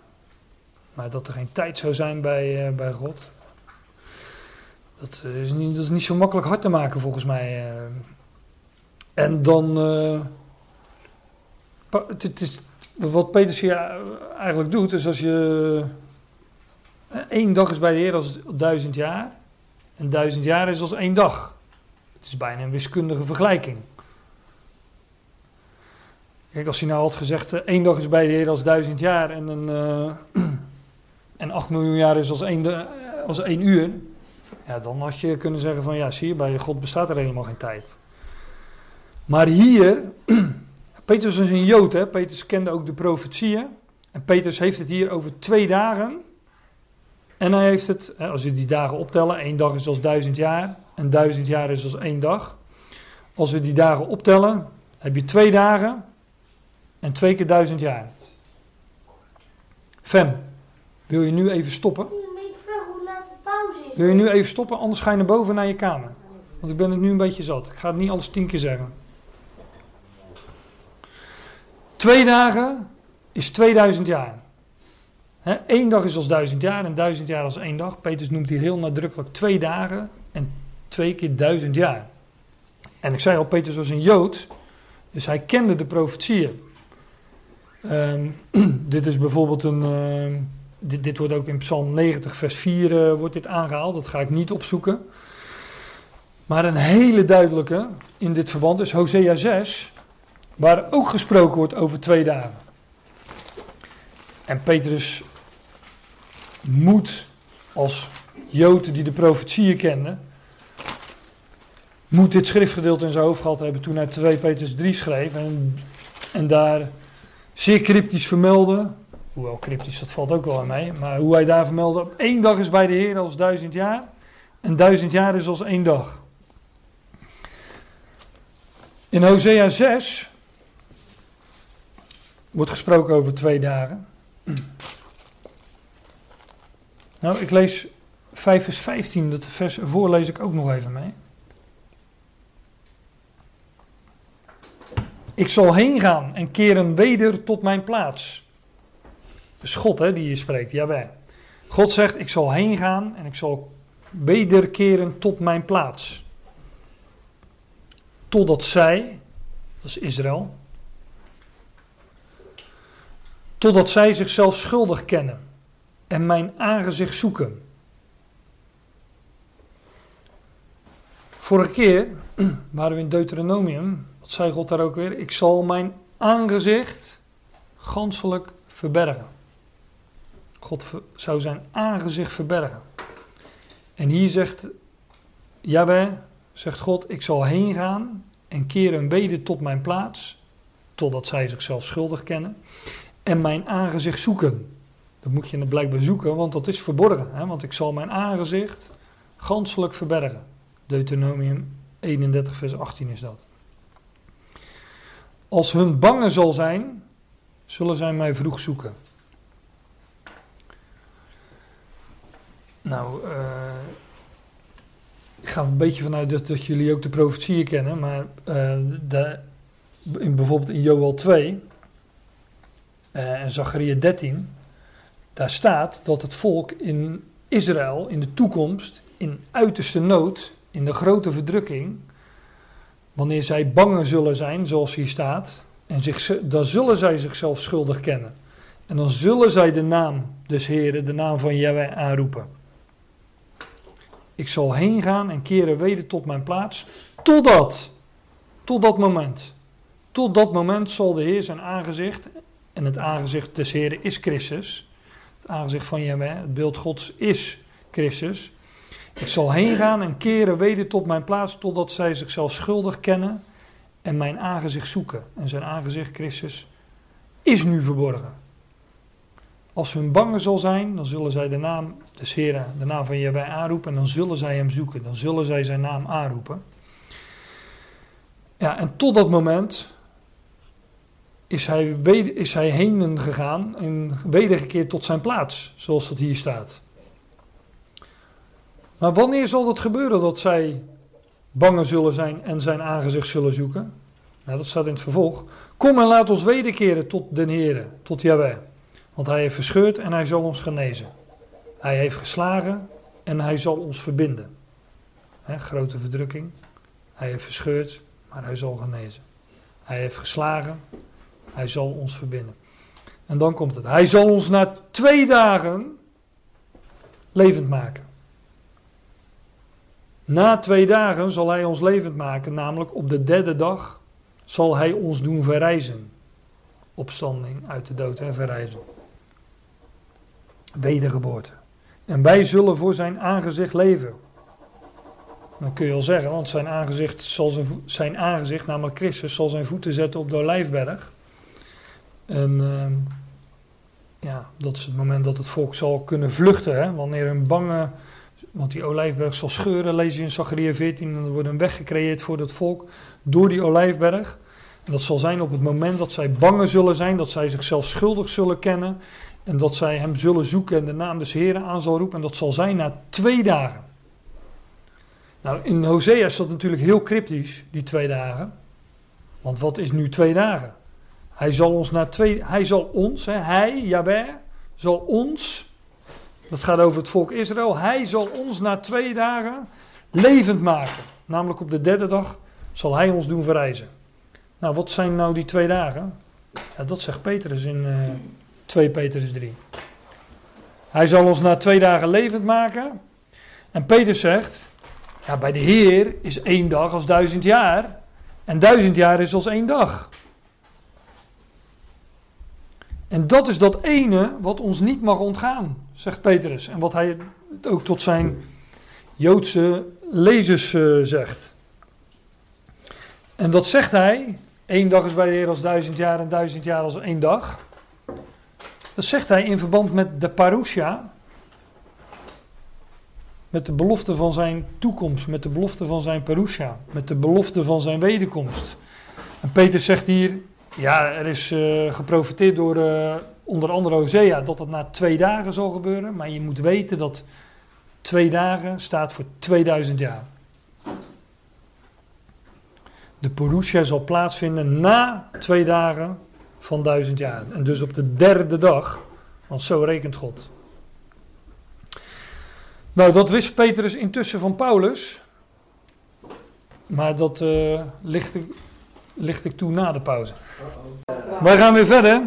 Maar dat er geen tijd zou zijn bij, eh, bij God. Dat is, niet, dat is niet zo makkelijk hard te maken volgens mij. eh. En dan. eh, het, is, wat Petrus hier eigenlijk doet, is als je. Eh, één dag is bij de Heer als duizend jaar. En duizend jaar is als één dag. Het is bijna een wiskundige vergelijking. Kijk, als hij nou had gezegd, eh, één dag is bij de Heer als duizend jaar en, een, eh, en acht miljoen jaar is als één, als één uur. Ja, dan had je kunnen zeggen van, ja, zie je, bij God bestaat er helemaal geen tijd. Maar hier, Petrus is een Jood, hè? Petrus kende ook de profetieën. En Petrus heeft het hier over twee dagen. En hij heeft het, hè, als we die dagen optellen, één dag is als duizend jaar. En duizend jaar is als één dag. Als we die dagen optellen, heb je twee dagen en twee keer duizend jaar. Fem, wil je nu even stoppen? Wil je nu even stoppen, anders ga je naar boven naar je kamer. Want ik ben het nu een beetje zat. Ik ga het niet alles tien keer zeggen. Twee dagen is 2000 jaar. Eén dag is als duizend jaar en duizend jaar als één dag. Petrus noemt hier heel nadrukkelijk twee dagen en twee keer duizend jaar. En ik zei al, Petrus was een Jood, dus hij kende de profetieën. Ehm, dit is bijvoorbeeld een. ehm, dit, dit wordt ook in Psalm 90, vers 4 eh, wordt dit aangehaald. Dat ga ik niet opzoeken. Maar een hele duidelijke in dit verband is Hosea 6, waar ook gesproken wordt over twee dagen. En Petrus moet als Jood die de profetieën kende, moet dit schriftgedeelte in zijn hoofd gehad hebben toen hij 2 Petrus 3 schreef. En, en daar zeer cryptisch vermeldde, hoewel cryptisch dat valt ook wel aan mij, maar hoe hij daar vermeldde, één dag is bij de Heer als duizend jaar en duizend jaar is als één dag. In Hosea 6 wordt gesproken over twee dagen. Nou, ik lees 5 vers 15, dat vers ervoor lees ik ook nog even mee. Ik zal heen gaan en keren weder tot mijn plaats. Is God hè, die hier spreekt, jawel. God zegt, ik zal heen gaan en ik zal wederkeren tot mijn plaats. Totdat zij, dat is Israël, totdat zij zichzelf schuldig kennen en mijn aangezicht zoeken. Vorige keer waren we in Deuteronomium, wat zei God daar ook weer? Ik zal mijn aangezicht ganselijk verbergen. God zou zijn aangezicht verbergen. En hier zegt Jaweh, zegt God, ik zal heen gaan en keren weder tot mijn plaats, totdat zij zichzelf schuldig kennen, en mijn aangezicht zoeken. Dat moet je dan blijkbaar zoeken, want dat is verborgen. Hè? Want ik zal mijn aangezicht ganselijk verbergen. Deuteronomium 31, vers 18 is dat. Als hun bange zal zijn, zullen zij mij vroeg zoeken. Nou, eh, ik ga een beetje vanuit dat, dat jullie ook de profetieën kennen, maar eh, in, bijvoorbeeld in Joel 2 eh, en Zachariah 13, daar staat dat het volk in Israël in de toekomst in uiterste nood, in de grote verdrukking, wanneer zij bangen zullen zijn, zoals hier staat, en zich, dan zullen zij zichzelf schuldig kennen. En dan zullen zij de naam des Heren, de naam van Yahweh aanroepen. Ik zal heen gaan en keren weder tot mijn plaats, totdat, tot dat moment. Tot dat moment zal de Heer zijn aangezicht, en het aangezicht des Heren is Christus, het aangezicht van Yahweh, het beeld Gods is Christus. Ik zal heen gaan en keren weder tot mijn plaats, totdat zij zichzelf schuldig kennen en mijn aangezicht zoeken. En zijn aangezicht, Christus, is nu verborgen. Als hun bangen zal zijn, dan zullen zij de naam des Heren, de naam van Jahweh aanroepen en dan zullen zij hem zoeken. Dan zullen zij zijn naam aanroepen. Ja, en tot dat moment is hij, is hij heen gegaan en wedergekeerd tot zijn plaats, zoals dat hier staat. Maar wanneer zal dat gebeuren dat zij bangen zullen zijn en zijn aangezicht zullen zoeken? Nou, dat staat in het vervolg. Kom en laat ons wederkeren tot den Heere, tot Jahweh. Want hij heeft verscheurd en hij zal ons genezen. Hij heeft geslagen en hij zal ons verbinden. Grote verdrukking. Hij heeft verscheurd, maar hij zal genezen. Hij heeft geslagen, hij zal ons verbinden. En dan komt het. Hij zal ons na twee dagen levend maken. Na twee dagen zal hij ons levend maken, namelijk op de derde dag zal hij ons doen verrijzen. Opstanding uit de dood en verrijzen. Wedergeboorte. En wij zullen voor zijn aangezicht leven. Dan kun je al zeggen, want zijn aangezicht, zal zijn, zijn aangezicht, namelijk Christus, zal zijn voeten zetten op de olijfberg. En ehm, ja, dat is het moment dat het volk zal kunnen vluchten. Hè? Wanneer een bange, want die olijfberg zal scheuren, lees je in Zachariah 14. En er wordt een weg gecreëerd voor dat volk door die olijfberg. En dat zal zijn op het moment dat zij bange zullen zijn, dat zij zichzelf schuldig zullen kennen. En dat zij hem zullen zoeken en de naam des Heren aan zal roepen. En dat zal zijn na twee dagen. Nou, in Hosea is dat natuurlijk heel cryptisch, die twee dagen. Want wat is nu twee dagen? Hij zal ons na twee, hij zal ons, hè, hij, Jabé, zal ons, dat gaat over het volk Israël, hij zal ons na twee dagen levend maken. Namelijk op de derde dag zal hij ons doen verrijzen. Nou, wat zijn nou die twee dagen? Ja, dat zegt Petrus in eh 2 Petrus 3. Hij zal ons na twee dagen levend maken. En Petrus zegt, ja, bij de Heer is één dag als duizend jaar. En duizend jaar is als één dag. En dat is dat ene wat ons niet mag ontgaan, zegt Petrus. En wat hij ook tot zijn Joodse lezers eh, zegt. En dat zegt hij, één dag is bij de Heer als duizend jaar en duizend jaar als één dag. Dat zegt hij in verband met de parousia, met de belofte van zijn toekomst, met de belofte van zijn parousia, met de belofte van zijn wederkomst. En Peter zegt hier, ja, er is eh, geprofiteerd door eh, onder andere Hosea dat het na twee dagen zal gebeuren, maar je moet weten dat twee dagen staat voor 2000 jaar. De parousia zal plaatsvinden na twee dagen van duizend jaar. En dus op de derde dag, want zo rekent God. Nou, dat wist Petrus intussen van Paulus. Maar dat licht, ik, licht ik toe na de pauze. Wij gaan weer verder.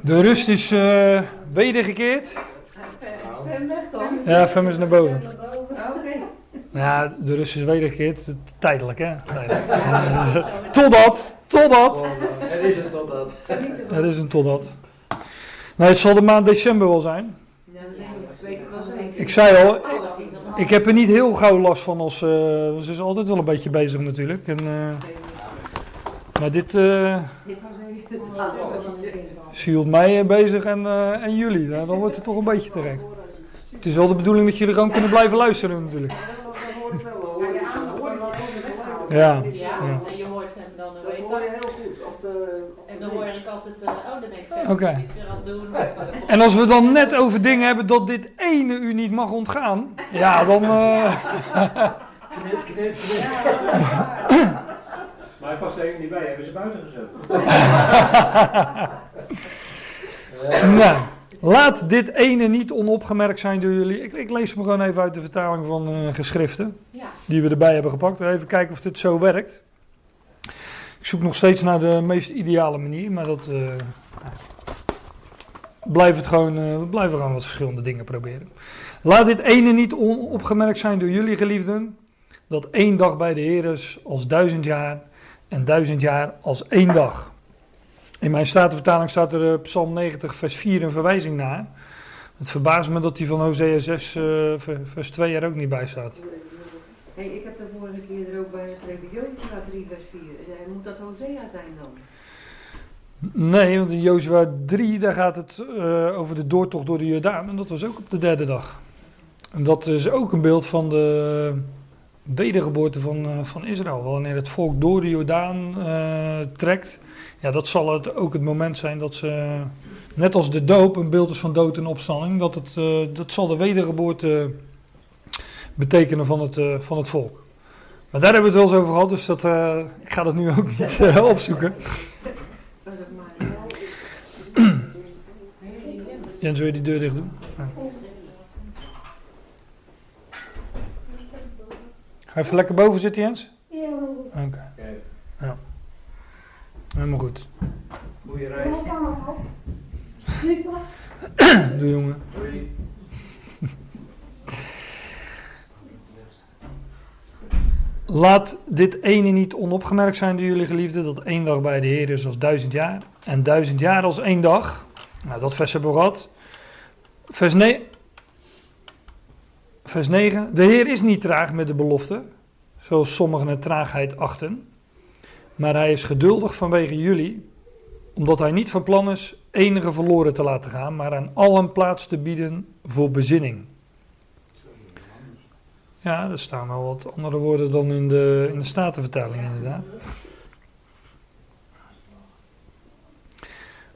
De rust is eh, wedergekeerd. Sven weg dan. Ja, Fem is naar boven. Oké. Ja, de rust is wedergekeerd. Tijdelijk, hè? Tijdelijk. Totdat, totdat. Het is een tot dat. Er is een totdat. Nee, het zal de maand december wel zijn. Ja, dat denk ik. Dat weet ik wel zeker. Ik zei al, ik heb er niet heel gauw last van als... eh, ze is altijd wel een beetje bezig natuurlijk. En, eh, maar dit eh ze hield mij bezig en, eh, en jullie. Nou, dan wordt het toch een beetje te gek. Het is wel de bedoeling dat jullie gewoon kunnen blijven luisteren natuurlijk. Ja, Ja, dan Dat weet hoor je heel goed. Op de, En dan hoor ik altijd, eh, oh, dan denk ik, dit weer aan het doen. Of, En als we dan net over dingen hebben dat dit ene u niet mag ontgaan. Ja, dan... eh, knip, knip, knip. Maar hij past er even niet bij, hebben ze buiten gezet. Nou, laat dit ene niet onopgemerkt zijn door jullie. Ik, ik lees hem gewoon even uit de vertaling van eh, geschriften. ja. Die we erbij hebben gepakt. Even kijken of dit zo werkt. Ik zoek nog steeds naar de meest ideale manier. Maar dat... blijft het gewoon, eh, we blijven gewoon wat verschillende dingen proberen. Laat dit ene niet onopgemerkt zijn door jullie geliefden. Dat één dag bij de Heer is als duizend jaar. En duizend jaar als één dag. In mijn statenvertaling staat er eh, Psalm 90, vers 4 een verwijzing naar. Het verbaast me dat die van Hosea 6, eh, ver- vers 2 er ook niet bij staat. Hey, ik heb de vorige keer er ook bij geschreven, Jozua 3 vers 4. Eh, Moet dat Hosea zijn dan? Nee, want in Jozua 3, daar gaat het eh, over de doortocht door de Jordaan. En dat was ook op de derde dag. En dat is ook een beeld van de wedergeboorte van, eh, van Israël. Wanneer het volk door de Jordaan eh, trekt. Ja, dat zal het ook het moment zijn dat ze, net als de doop een beeld is van dood en opstanding. Dat, het, dat zal de wedergeboorte betekenen van het, eh, van het volk. Maar daar hebben we het wel eens over gehad, dus dat, eh, ik ga dat nu ook niet opzoeken. Jens, wil je die deur dicht doen? Ja. Ga je even lekker boven zitten, Jens? Ja, Oké, Oké. helemaal goed. Goeie reis. mijn camera. Super. Doe jongen. Doei. Laat dit ene niet onopgemerkt zijn door jullie geliefden, dat één dag bij de Heer is als duizend jaar. En duizend jaar als één dag. Nou, dat vers hebben we gehad. Vers, ne vers 9. De Heer is niet traag met de belofte, zoals sommigen het traagheid achten. Maar hij is geduldig vanwege jullie, omdat hij niet van plan is enige verloren te laten gaan, maar aan allen plaats te bieden voor bezinning. Ja, er staan wel wat andere woorden dan in de, in de Statenvertaling inderdaad.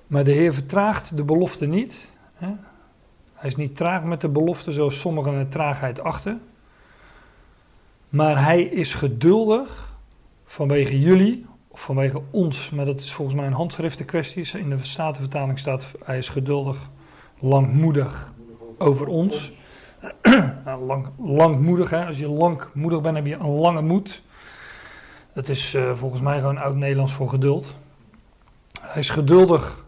Maar de Heer vertraagt de belofte niet. Hè? Hij is niet traag met de belofte zoals sommigen het traagheid achten. Maar hij is geduldig vanwege jullie, of vanwege ons. Maar dat is volgens mij een handschriften kwestie. In de Statenvertaling staat hij is geduldig, langmoedig over ons. Lang, langmoedig, hè? als je langmoedig bent heb je een lange moed. Dat is eh, volgens mij gewoon oud-Nederlands voor geduld. Hij is geduldig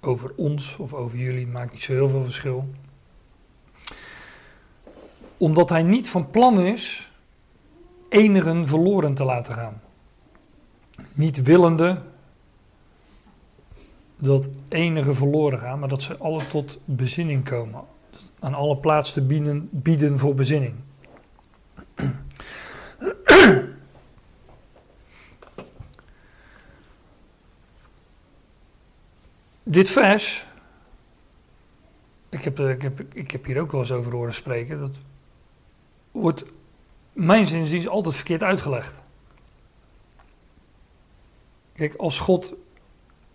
over ons of over jullie, maakt niet zo heel veel verschil. Omdat hij niet van plan is enigen verloren te laten gaan. Niet willende dat enigen verloren gaan, maar dat ze alle tot bezinning komen aan alle plaats te bieden, bieden voor bezinning. Dit vers, ik heb, ik, heb, ik heb hier ook wel eens over horen spreken, dat wordt mijn zinziens altijd verkeerd uitgelegd. Kijk, als God,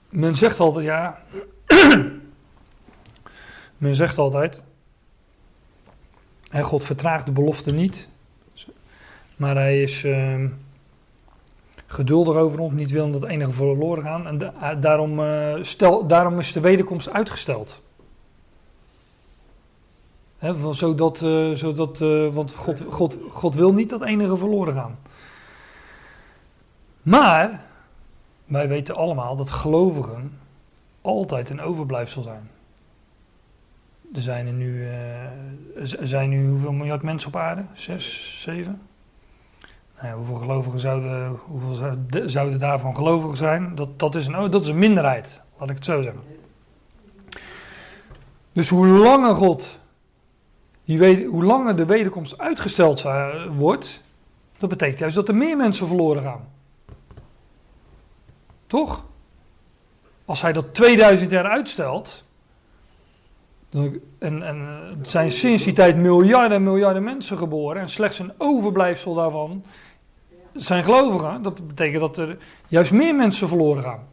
men zegt altijd ja, men zegt altijd, en God vertraagt de belofte niet. Maar hij is uh, geduldig over ons, niet willen dat enige verloren gaan. En da daarom, uh, stel, daarom is de wederkomst uitgesteld. Van, zodat, uh, zodat want God, God, God wil niet dat enige verloren gaan. Maar wij weten allemaal dat gelovigen altijd een overblijfsel zijn. Er zijn er nu, uh, er zijn nu hoeveel miljard mensen op aarde? Zes, zeven? Nou hoeveel gelovigen zouden, hoeveel zouden daarvan gelovigen zijn? Dat, dat, is een, oh, dat is een minderheid, laat ik het zo zeggen. Dus hoe langer God, weet, hoe langer de wederkomst uitgesteld wordt, dat betekent juist dat er meer mensen verloren gaan. Toch? Als hij dat 2000 jaar uitstelt, en, en er zijn sinds die tijd miljarden en miljarden mensen geboren en slechts een overblijfsel daarvan zijn gelovigen. Dat betekent dat er juist meer mensen verloren gaan.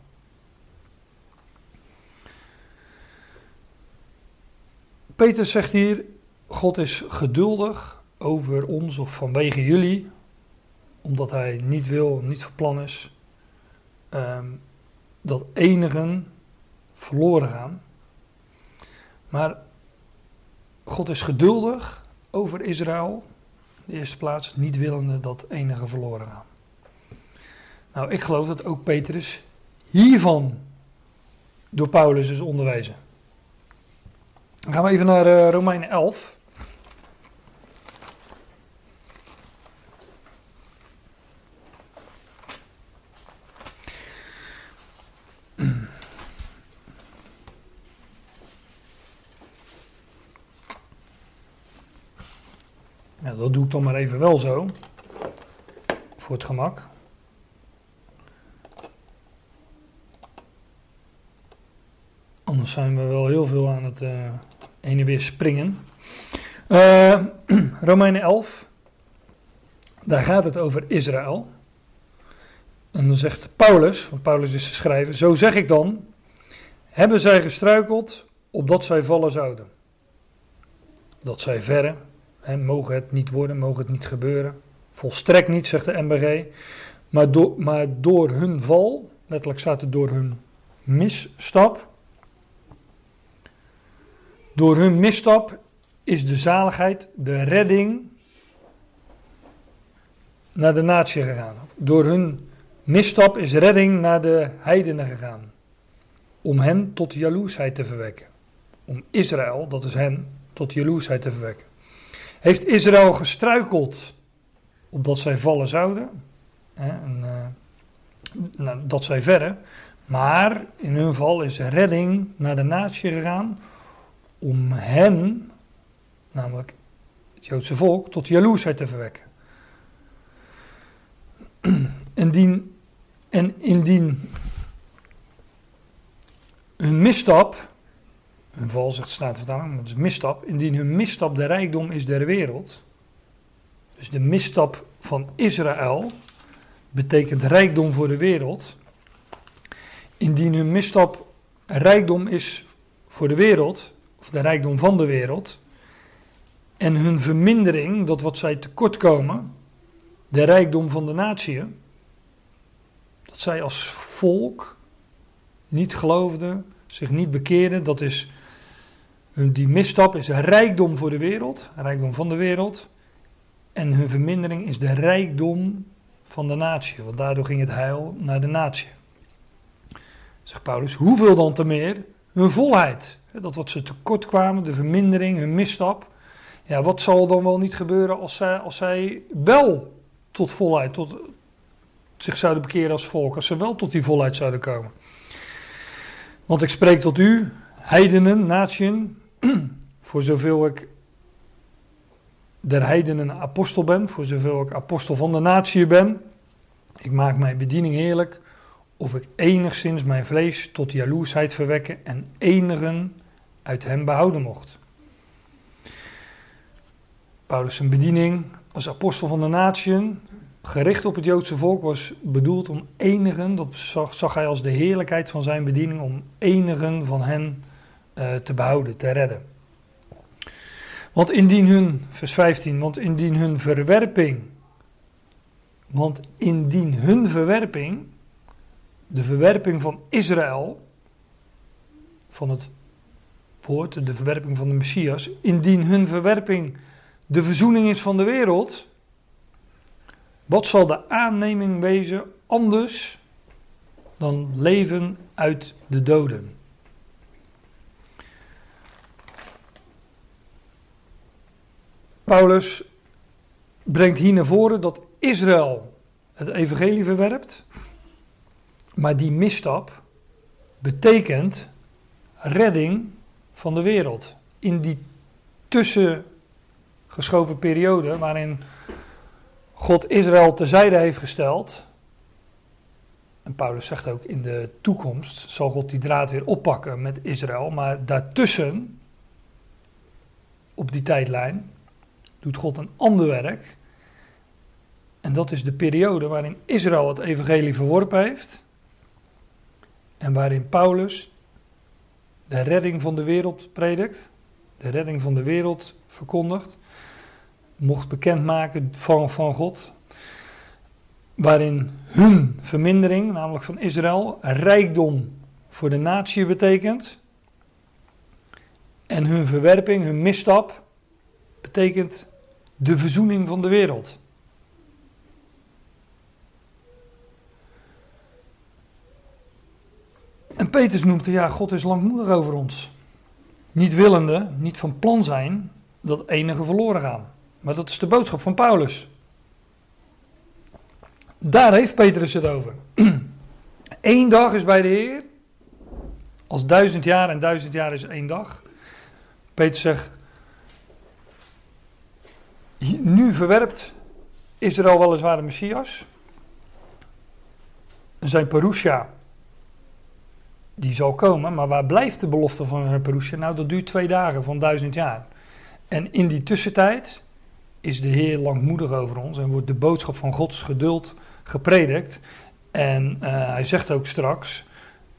Peter zegt hier, God is geduldig over ons of vanwege jullie, omdat hij niet wil, niet van plan is, um, dat enigen verloren gaan. Maar God is geduldig over Israël, in de eerste plaats, niet willende dat enige verloren gaan. Nou, ik geloof dat ook Petrus hiervan door Paulus is onderwezen. Dan gaan we even naar uh, Romeinen 11. Dat doe ik dan maar even wel zo. Voor het gemak. Anders zijn we wel heel veel aan het uh, heen en weer springen. Uh, Romeinen 11. Daar gaat het over Israël. En dan zegt Paulus, want Paulus is de schrijver, zo zeg ik dan, hebben zij gestruikeld opdat zij vallen zouden. Dat zij verre, mogen het niet worden, mogen het niet gebeuren. Volstrekt niet, zegt de MBG. Maar, do, maar door hun val, letterlijk staat het door hun misstap, Door hun misstap is de zaligheid, de redding naar de natie gegaan. Door hun misstap is redding naar de heidenen gegaan. Om hen tot jaloersheid te verwekken. Om Israël, dat is hen, tot jaloersheid te verwekken. Heeft Israël gestruikeld opdat zij vallen zouden? Hè, en, uh, nou, dat zij verder. Maar in hun val is redding naar de natie gegaan om hen, namelijk het Joodse volk, tot jaloersheid te verwekken. En indien hun misstap, hun val zegt Statenvertaling, dat is misstap, indien hun misstap de rijkdom is der wereld, dus de misstap van Israël betekent rijkdom voor de wereld, indien hun misstap rijkdom is voor de wereld, of de rijkdom van de wereld, en hun vermindering, dat wat zij tekortkomen, de rijkdom van de natie, dat zij als volk niet geloofden, zich niet bekeerden, dat is, die misstap is rijkdom voor de wereld, rijkdom van de wereld, en hun vermindering is de rijkdom van de natie, want daardoor ging het heil naar de natie. Zegt Paulus, hoeveel dan te meer? Hun volheid. Dat wat ze tekort kwamen, de vermindering, hun misstap. Ja, wat zal dan wel niet gebeuren als zij, als zij wel tot volheid, tot zich zouden bekeren als volk, als ze wel tot die volheid zouden komen. Want ik spreek tot u, heidenen, natieën, voor zoveel ik der heidenen apostel ben, voor zoveel ik apostel van de natie ben. Ik maak mijn bediening heerlijk, of ik enigszins mijn vlees tot jaloersheid verwekken en enigen uit hem behouden mocht. Paulus' bediening als apostel van de natieën, gericht op het Joodse volk, was bedoeld om enigen, dat zag, zag hij als de heerlijkheid van zijn bediening, om enigen van hen uh, te behouden, te redden. Want indien hun, vers 15, want indien hun verwerping, want indien hun verwerping, de verwerping van Israël, van het woord, de verwerping van de Messias, indien hun verwerping de verzoening is van de wereld, wat zal de aanneming wezen anders dan leven uit de doden? Paulus brengt hier naar voren dat Israël het evangelie verwerpt, maar die misstap betekent redding van de wereld. In die tussengeschoven periode waarin God Israël terzijde heeft gesteld, en Paulus zegt ook in de toekomst zal God die draad weer oppakken met Israël, maar daartussen, op die tijdlijn, doet God een ander werk. En dat is de periode waarin Israël het evangelie verworpen heeft. En waarin Paulus de redding van de wereld predikt. De redding van de wereld verkondigt. Mocht bekendmaken van, van God. Waarin hun vermindering, namelijk van Israël, rijkdom voor de natie betekent. En hun verwerping, hun misstap, betekent de verzoening van de wereld. En Petrus noemt, ja, God is langmoedig over ons. Niet willende, niet van plan zijn dat enige verloren gaan. Maar dat is de boodschap van Paulus. Daar heeft Petrus het over. Eén dag is bij de Heer als duizend jaar en duizend jaar is één dag. Petrus zegt, nu verwerpt Israël weliswaar de Messias. Zijn Perusha, die zal komen, maar waar blijft de belofte van zijn Perusha? Nou, dat duurt twee dagen van duizend jaar. En in die tussentijd is de Heer langmoedig over ons en wordt de boodschap van Gods geduld gepredikt. En uh, hij zegt ook straks,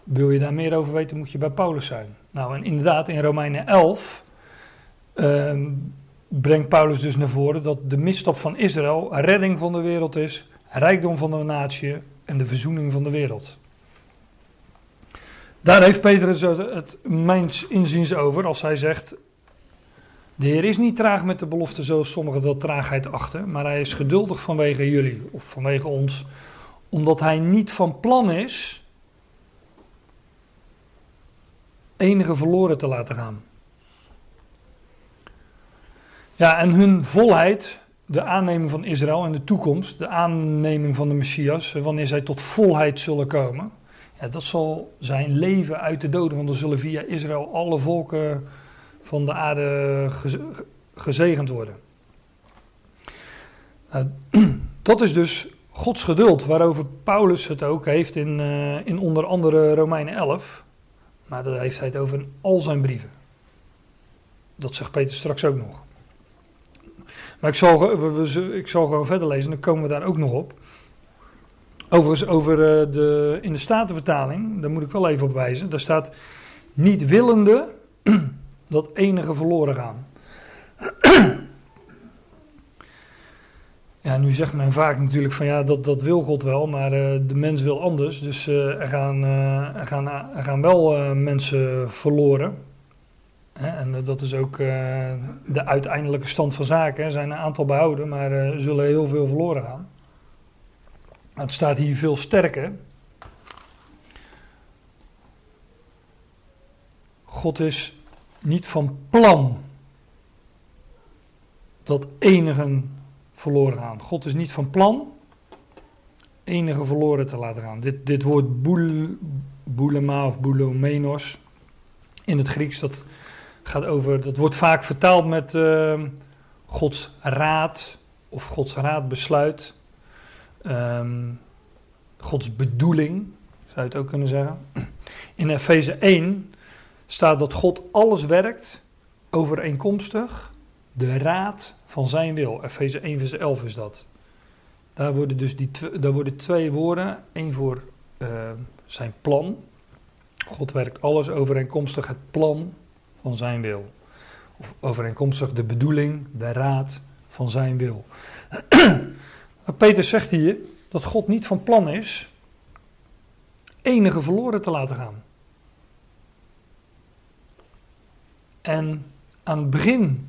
wil je daar meer over weten, moet je bij Paulus zijn. Nou, en inderdaad, in Romeinen 11 uh, brengt Paulus dus naar voren dat de misstap van Israël redding van de wereld is, rijkdom van de natie en de verzoening van de wereld. Daar heeft Petrus het mijns inziens over als hij zegt, De Heer is niet traag met de belofte zoals sommigen dat traagheid achten, maar hij is geduldig vanwege jullie of vanwege ons, omdat hij niet van plan is enige verloren te laten gaan. Ja, en hun volheid, de aanneming van Israël in de toekomst, de aanneming van de Messias, wanneer zij tot volheid zullen komen, ja, dat zal zijn leven uit de doden, want dan zullen via Israël alle volken van de aarde gezegend worden. Nou, dat is dus Gods geduld, waarover Paulus het ook heeft in, uh, in onder andere Romeinen 11. Maar dat heeft hij het over in al zijn brieven. Dat zegt Peter straks ook nog. Maar ik zal, ik zal gewoon verder lezen, dan komen we daar ook nog op. Overigens, over eh, de, in de Statenvertaling, daar moet ik wel even op wijzen. Daar staat niet willende dat enige verloren gaan. Ja, nu zegt men vaak natuurlijk van ja, dat, dat wil God wel, maar uh, de mens wil anders. Dus uh, er, gaan, er, gaan, er gaan wel mensen verloren. En dat is ook de uiteindelijke stand van zaken. Er zijn een aantal behouden, maar er zullen heel veel verloren gaan. Het staat hier veel sterker. God is niet van plan dat enigen verloren gaan. God is niet van plan enige verloren te laten gaan. Dit, dit woord boul, boulema of boulomenos in het Grieks, dat gaat over, dat wordt vaak vertaald met uh, Gods raad of Gods raadbesluit. Um, Gods bedoeling, zou je het ook kunnen zeggen. In Efeze 1 staat dat God alles werkt overeenkomstig de raad van zijn wil. Efeze 1 vers 11 is dat. Daar worden dus die daar worden twee woorden. één voor uh, zijn plan. God werkt alles overeenkomstig het plan van zijn wil. Of overeenkomstig de bedoeling, de raad van zijn wil. Peter zegt hier dat God niet van plan is enige verloren te laten gaan. En aan het begin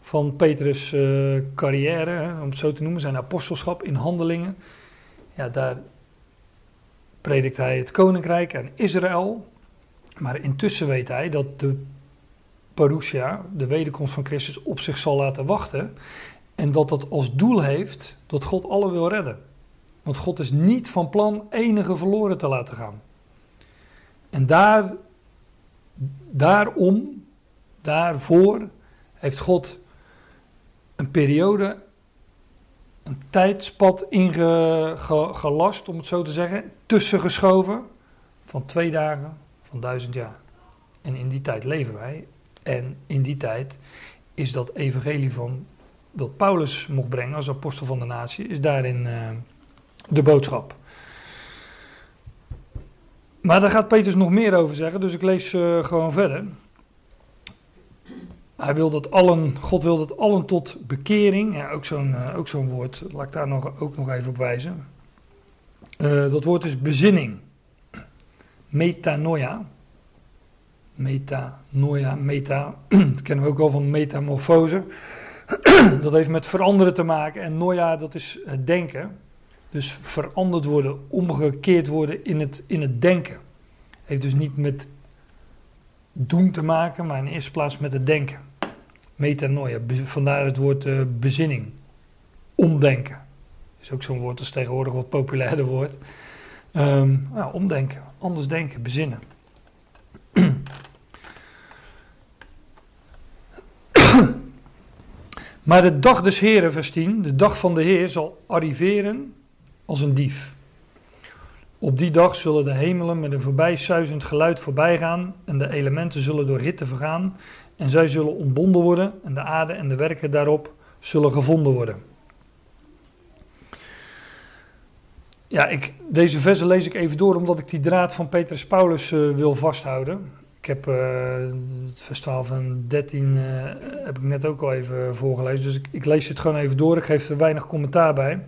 van Petrus' uh, carrière, om het zo te noemen, zijn apostelschap in handelingen. Ja, daar predikt hij het koninkrijk en Israël. Maar intussen weet hij dat de parousia, de wederkomst van Christus, op zich zal laten wachten. En dat dat als doel heeft dat God alle wil redden. Want God is niet van plan enige verloren te laten gaan. En daar, daarom, daarvoor heeft God een periode, een tijdspad ingelast, om het zo te zeggen, tussengeschoven van twee dagen van duizend jaar. En in die tijd leven wij. En in die tijd is dat evangelie van dat Paulus mocht brengen als apostel van de natie, is daarin uh, de boodschap. Maar daar gaat Petrus nog meer over zeggen, dus ik lees uh, gewoon verder. Hij wil dat allen, God wil dat allen tot bekering, ja, ook zo'n uh, ook zo'n woord, laat ik daar nog, ook nog even op wijzen. Dat woord is bezinning. Metanoia. Metanoia, meta, dat kennen we ook wel van metamorfose. dat heeft met veranderen te maken en noia, dat is het denken. Dus veranderd worden, omgekeerd worden in het, in het denken. Heeft dus niet met doen te maken, maar in eerste plaats met het denken. Metanoia, vandaar het woord uh, bezinning. Omdenken. Is ook zo'n woord als tegenwoordig wat populairder wordt. Um, omdenken, anders denken, bezinnen. maar de dag des Heren, vers 10, de dag van de Heer zal arriveren als een dief. Op die dag zullen de hemelen met een voorbijsuizend geluid voorbijgaan en de elementen zullen door hitte vergaan en zij zullen ontbonden worden en de aarde en de werken daarop zullen gevonden worden. Ja, ik, deze versen lees ik even door omdat ik die draad van Petrus Paulus uh, wil vasthouden. Ik heb uh, het 12 en 13 uh, heb ik net ook al even voorgelezen, dus ik, ik, lees het gewoon even door. Ik geef er weinig commentaar bij.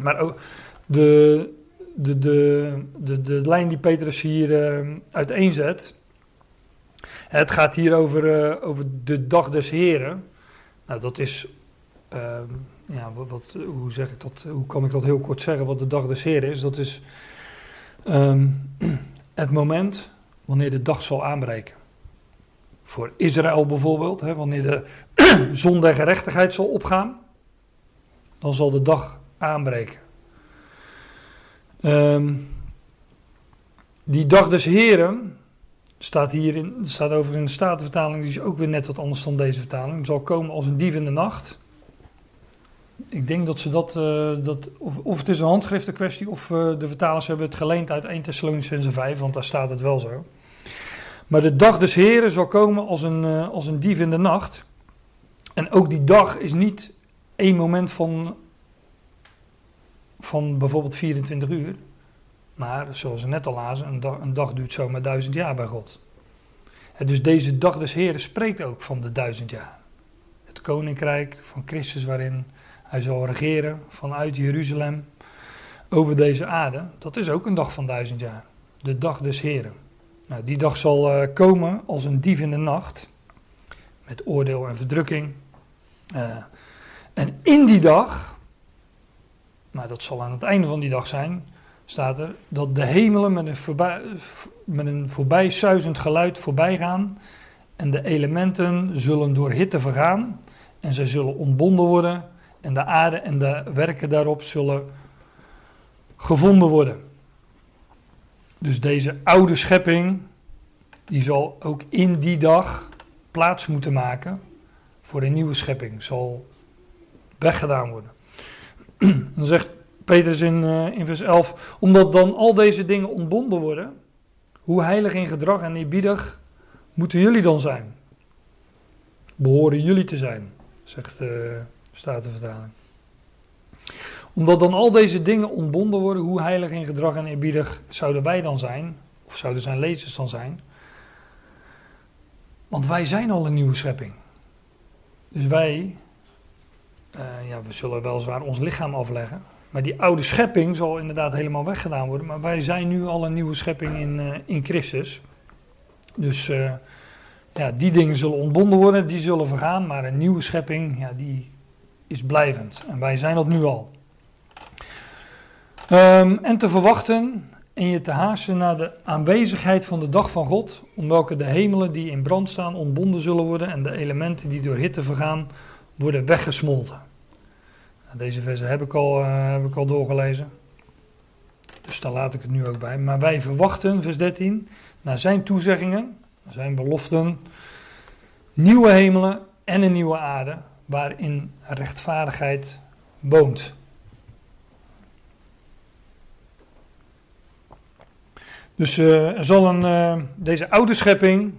Maar ook de, de, de, de, de lijn die Petrus hier uh, uiteenzet, Het gaat hier over, eh, over de dag des Heren. Nou, dat is, ehm, ja, wat, wat- hoe zeg ik dat, hoe kan ik dat heel kort zeggen, wat de dag des Heren is? Dat is ehm, het moment wanneer de dag zal aanbreken. Voor Israël bijvoorbeeld, hè, wanneer de zon der gerechtigheid zal opgaan, dan zal de dag aanbreken. Ehm, die dag des Heren, staat hier in, staat over in de Statenvertaling, die is ook weer net wat anders dan deze vertaling, zal komen als een dief in de nacht. Ik denk dat ze dat, eh, dat of, of het is een handschriftenkwestie, of eh, de vertalers hebben het geleend uit 1 Thessalonicense 5, want daar staat het wel zo. Maar de dag des Heren zal komen als een, eh, als een dief in de nacht. En ook die dag is niet één moment van, van bijvoorbeeld 24 uur. Maar zoals we net al lazen, een dag, duurt zomaar duizend jaar bij God. Dus deze dag des Heren spreekt ook van de duizend jaar. Het koninkrijk van Christus waarin hij zal regeren vanuit Jeruzalem over deze aarde. Dat is ook een dag van duizend jaar. De dag des Heren. Nou, die dag zal eh, komen als een dief in de nacht. Met oordeel en verdrukking. Eh, en in die dag, maar dat zal aan het einde van die dag zijn, staat er dat de hemelen met een, voorbij, met een geluid voorbij gaan. En de elementen zullen door hitte vergaan. En zij zullen ontbonden worden. En de aarde en de werken daarop zullen gevonden worden. Dus deze oude schepping, die zal ook in die dag plaats moeten maken voor een nieuwe schepping. Zal weggedaan worden. Dan zegt Petrus in, uh, in vers 11, omdat dan al deze dingen ontbonden worden, hoe heilig in gedrag en eerbiedig moeten jullie dan zijn? Behoren jullie te zijn, zegt de Statenvertaling. Omdat dan al deze dingen ontbonden worden, hoe heilig in gedrag en eerbiedig zouden wij dan zijn, of zouden zijn lezers dan zijn? Want wij zijn al een nieuwe schepping. Dus wij, uh, ja, we zullen weliswaar ons lichaam afleggen, maar die oude schepping zal inderdaad helemaal weggedaan worden. Maar wij zijn nu al een nieuwe schepping in, uh, in Christus. Dus uh, ja, die dingen zullen ontbonden worden, die zullen vergaan. Maar een nieuwe schepping, ja, die is blijvend. En wij zijn dat nu al. Um, en te verwachten en je te haasten naar de aanwezigheid van de dag van God, om welke de hemelen die in brand staan ontbonden zullen worden en de elementen die door hitte vergaan worden weggesmolten. Deze versen heb ik, al, uh, heb ik al doorgelezen. Dus daar laat ik het nu ook bij. Maar wij verwachten, vers 13, naar zijn toezeggingen, naar zijn beloften, nieuwe hemelen en een nieuwe aarde, waarin rechtvaardigheid woont. Dus er zal een, uh, deze oude schepping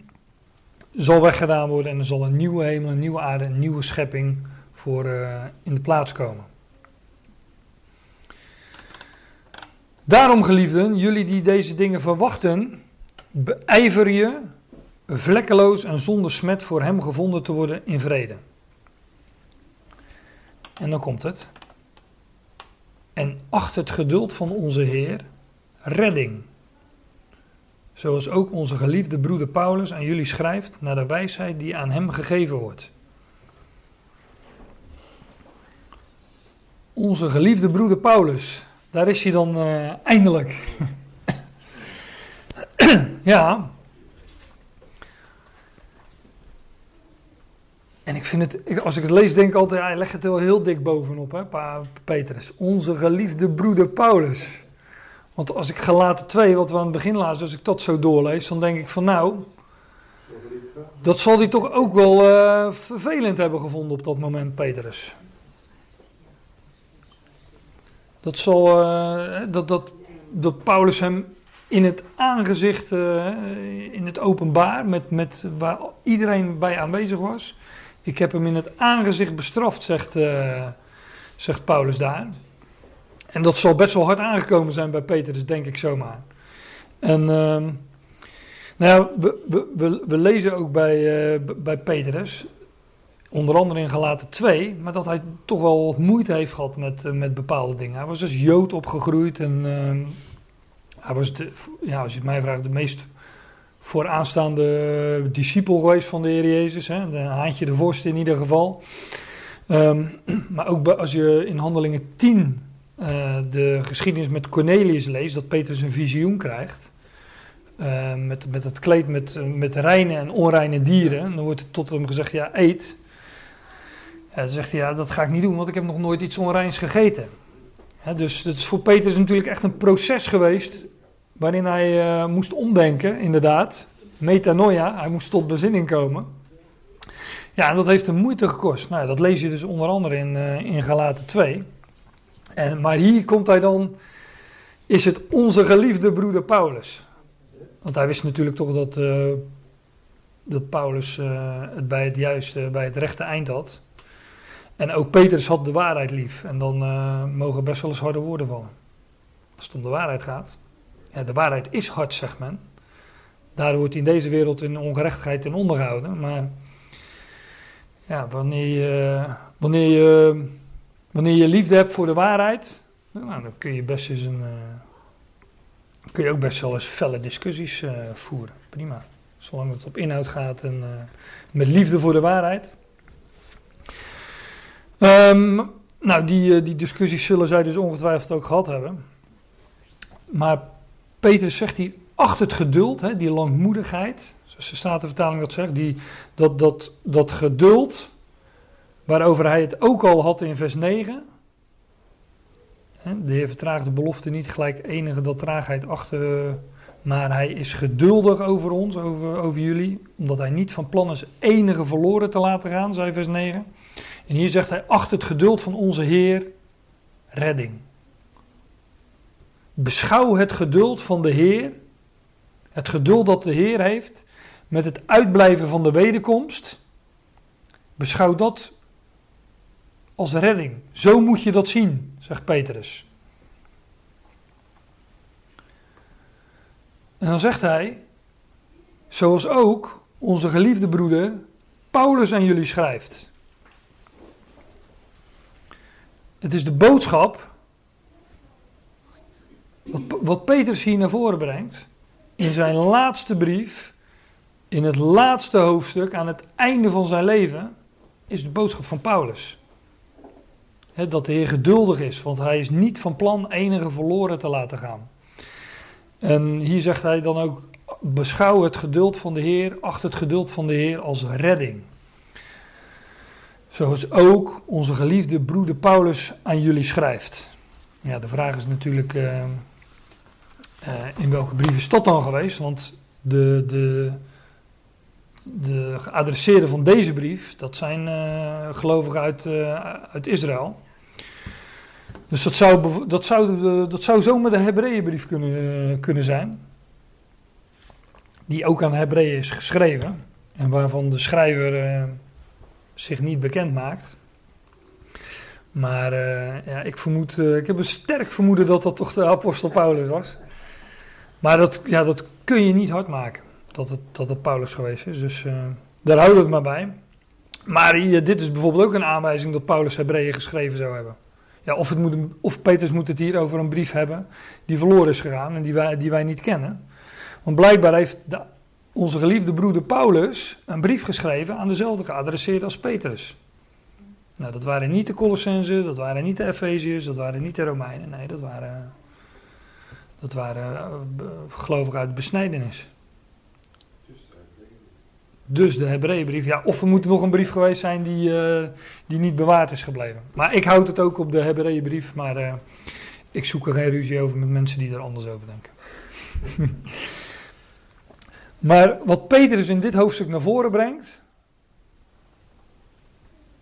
zal weggedaan worden en er zal een nieuwe hemel, een nieuwe aarde, een nieuwe schepping voor uh, in de plaats komen. Daarom, geliefden, jullie die deze dingen verwachten, beijver je vlekkeloos en zonder smet voor hem gevonden te worden in vrede. En dan komt het. En acht het geduld van onze Heer redding. Zoals ook onze geliefde broeder Paulus aan jullie schrijft naar de wijsheid die aan hem gegeven wordt. Onze geliefde broeder Paulus, daar is hij dan uh, eindelijk. ja. En ik vind het, als ik het lees, denk ik altijd, hij legt het wel heel dik bovenop, hè, pa, Petrus. Onze geliefde broeder Paulus. Want als ik gelaten 2, wat we aan het begin lazen, als ik dat zo doorlees, dan denk ik van nou, dat zal hij toch ook wel uh, vervelend hebben gevonden op dat moment, Petrus. Dat zal, uh, dat, dat, dat Paulus hem in het aangezicht, uh, in het openbaar, met, met waar iedereen bij aanwezig was. Ik heb hem in het aangezicht bestraft, zegt, zegt Paulus daar. En dat zal best wel hard aangekomen zijn bij Petrus, denk ik zomaar. En uh, nou ja, we, we, we, we, lezen ook bij, uh, bij Petrus, onder andere in Galaten 2, maar dat hij toch wel wat moeite heeft gehad met, uh, met bepaalde dingen. Hij was als Jood opgegroeid en uh, hij was, de, ja, als je het mij vraagt, de meest vooraanstaande discipel geweest van de Heer Jezus. Hè? De haantje de vorst in ieder geval. Ehm, maar ook als je in Handelingen 10 uh, de geschiedenis met Cornelius leest, dat Petrus een visioen krijgt. Uh, met, met het kleed met, met reine en onreine dieren. Dan wordt er tot hem gezegd, ja, eet. Dan zegt hij, ja, dat ga ik niet doen, want ik heb nog nooit iets onreins gegeten. dus het is voor Petrus natuurlijk echt een proces geweest, waarin hij uh, moest omdenken, inderdaad. Metanoia, hij moest tot bezinning komen. Ja, en dat heeft hem moeite gekost. Nou, dat lees je dus onder andere in, uh, in Galaten 2. En, maar hier komt hij dan, is het onze geliefde broeder Paulus. Want hij wist natuurlijk toch dat, uh, dat Paulus uh, het bij het juiste, bij het rechte eind had. En ook Petrus had de waarheid lief. En dan uh, mogen best wel eens harde woorden vallen. Als het om de waarheid gaat. Ja, de waarheid is hard, zegt men. Daardoor wordt in deze wereld in ongerechtigheid in ondergehouden. Maar ja, wanneer je, wanneer je, wanneer je liefde hebt voor de waarheid, nou, dan kun je best eens een, uh, kun je ook best wel eens felle discussies uh, voeren. Prima. Zolang het op inhoud gaat en uh, met liefde voor de waarheid. Um, nou, die, die discussies zullen zij dus ongetwijfeld ook gehad hebben. Maar Petrus zegt hier, acht het geduld, hè, die langmoedigheid, zoals de Statenvertaling dat zegt, die, dat, dat, dat geduld, waarover hij het ook al had in vers 9. Hè, de Heer vertraagt de belofte niet gelijk enige dat traagheid achter, maar hij is geduldig over ons, over, over jullie, omdat hij niet van plan is enige verloren te laten gaan, zei vers 9. En hier zegt hij, acht het geduld van onze Heer redding. Beschouw het geduld van de Heer, het geduld dat de Heer heeft met het uitblijven van de wederkomst. Beschouw dat als redding. Zo moet je dat zien, zegt Petrus. En dan zegt hij, zoals ook onze geliefde broeder Paulus aan jullie schrijft. Het is de boodschap wat, wat Petrus hier naar voren brengt in zijn laatste brief, in het laatste hoofdstuk, aan het einde van zijn leven, is de boodschap van Paulus. Dat de Heer geduldig is, want hij is niet van plan enige verloren te laten gaan. En hier zegt hij dan ook, beschouw het geduld van de Heer, acht het geduld van de Heer als redding. Zoals ook onze geliefde broeder Paulus aan jullie schrijft. Ja, de vraag is natuurlijk uh, uh, in welke brief is dat dan geweest? Want de, de, de geadresseerden van deze brief, dat zijn uh, gelovigen uit, uit Israël. Dus dat zou, dat zou, dat zou zomaar de Hebreeënbrief kunnen, kunnen zijn. Die ook aan Hebreeën is geschreven. En waarvan de schrijver zich niet bekend maakt. Maar uh, ja, ik vermoed, ik heb een sterk vermoeden dat dat toch de apostel Paulus was. Maar dat, ja, dat kun je niet hard maken, dat het, dat het Paulus geweest is. Dus daar houden we het maar bij. Maar dit is bijvoorbeeld ook een aanwijzing dat Paulus Hebreeën geschreven zou hebben. Ja, of, het moet, of Petrus moet het hier over een brief hebben die verloren is gegaan en die wij, die wij niet kennen. Want blijkbaar heeft onze geliefde broeder Paulus een brief geschreven aan dezelfde geadresseerd als Petrus. Nou, dat waren niet de Colossensen, dat waren niet de Efeziërs, dat waren niet de Romeinen. Nee, dat waren, dat waren uh, gelovigen uit de besnijdenis. Dus de Hebreeënbrief. Ja, of er moet nog een brief geweest zijn die, uh, die niet bewaard is gebleven. Maar ik houd het ook op de Hebreeënbrief, maar uh, ik zoek er geen ruzie over met mensen die er anders over denken. Maar wat Petrus in dit hoofdstuk naar voren brengt,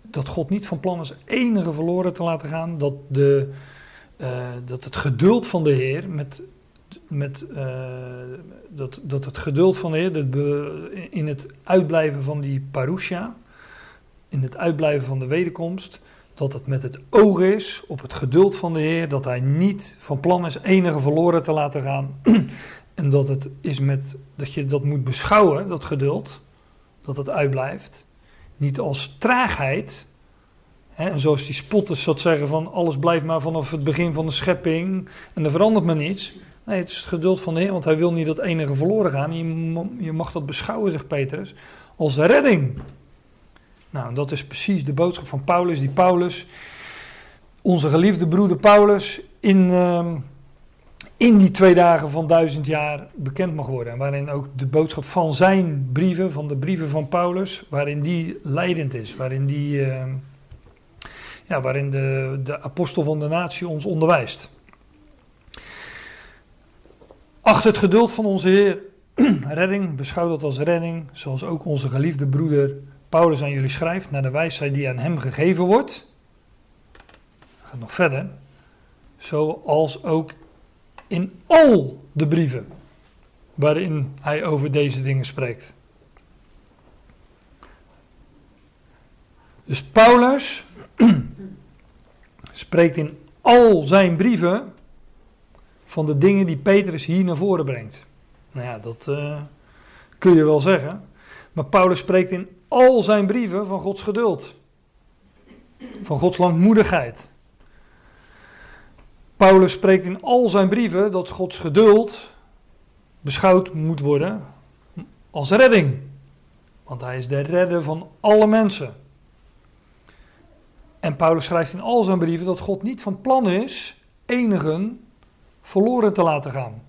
dat God niet van plan is enige verloren te laten gaan, dat, de, uh, dat het geduld van de Heer met, met uh, dat, dat het geduld van de Heer dat in het uitblijven van die parousia, in het uitblijven van de wederkomst, dat het met het oog is op het geduld van de Heer, dat hij niet van plan is enige verloren te laten gaan. En dat het is met dat je dat moet beschouwen, dat geduld, dat het uitblijft. Niet als traagheid. En zoals die spotters dat zeggen van alles blijft maar vanaf het begin van de schepping en er verandert maar niets. Nee, het is geduld van de Heer, want hij wil niet dat enige verloren gaan. Je, mag dat beschouwen, zegt Petrus, als redding. Nou, dat is precies de boodschap van Paulus, die Paulus, onze geliefde broeder Paulus, in, ehm, in die twee dagen van duizend jaar bekend mag worden. En waarin ook de boodschap van zijn brieven, van de brieven van Paulus, waarin die leidend is, waarin, die, ehm, ja, waarin de, de apostel van de natie ons onderwijst. Acht het geduld van onze Heer redding, beschouw dat als redding, zoals ook onze geliefde broeder Paulus aan jullie schrijft, naar de wijsheid die aan hem gegeven wordt. Gaat nog verder. Zoals ook in al de brieven waarin hij over deze dingen spreekt. Dus Paulus spreekt in al zijn brieven van de dingen die Petrus hier naar voren brengt. Nou ja, dat eh, kun je wel zeggen. Maar Paulus spreekt in al zijn brieven van Gods geduld. Van Gods langmoedigheid. Paulus spreekt in al zijn brieven dat Gods geduld beschouwd moet worden als redding. Want hij is de redder van alle mensen. En Paulus schrijft in al zijn brieven dat God niet van plan is enigen verloren te laten gaan.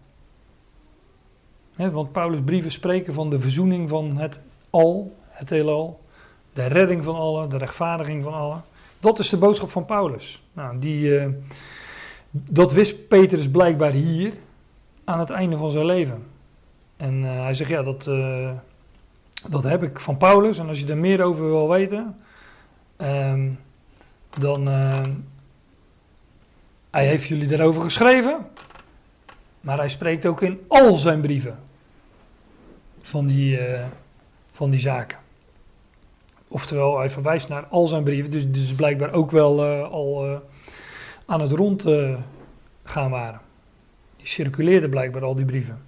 Want Paulus' brieven spreken van de verzoening van het al, het heelal, de redding van allen, de rechtvaardiging van allen. Dat is de boodschap van Paulus. Nou, die, eh, dat wist Petrus blijkbaar hier aan het einde van zijn leven. En eh, hij zegt, ja, dat, eh, dat heb ik van Paulus. En als je er meer over wil weten, ehm, dan... hij heeft jullie daarover geschreven. Maar hij spreekt ook in al zijn brieven van die, eh, van die zaken. Oftewel, hij verwijst naar al zijn brieven, dus, dus blijkbaar ook wel eh, al eh, aan het rond gaan waren. Die circuleerden blijkbaar al die brieven.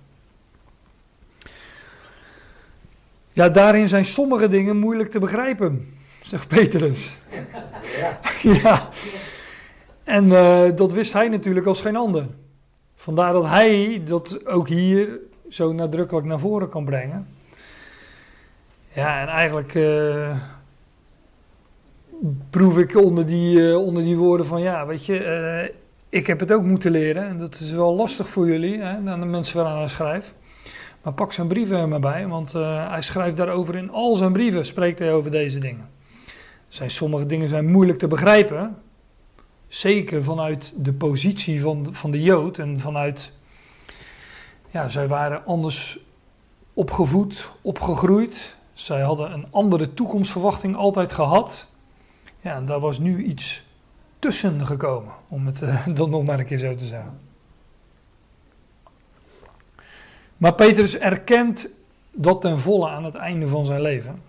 Ja, daarin zijn sommige dingen moeilijk te begrijpen, zegt Petrus. ja. En eh, dat wist hij natuurlijk als geen ander. Vandaar dat hij dat ook hier zo nadrukkelijk naar voren kan brengen. Ja, en eigenlijk eh, proef ik onder die, eh, onder die woorden van ja, weet je, eh, ik heb het ook moeten leren. En dat is wel lastig voor jullie, hè, aan de mensen waaraan hij schrijft. Maar pak zijn brieven er maar bij, want hij schrijft daarover in al zijn brieven, spreekt hij over deze dingen. Zijn, sommige dingen zijn moeilijk te begrijpen, zeker vanuit de positie van, van de Jood en vanuit, ja, zij waren anders opgevoed, opgegroeid. Zij hadden een andere toekomstverwachting altijd gehad. Ja, en daar was nu iets tussen gekomen, om het eh, dan nog maar een keer zo te zeggen. Maar Petrus erkent dat ten volle aan het einde van zijn leven,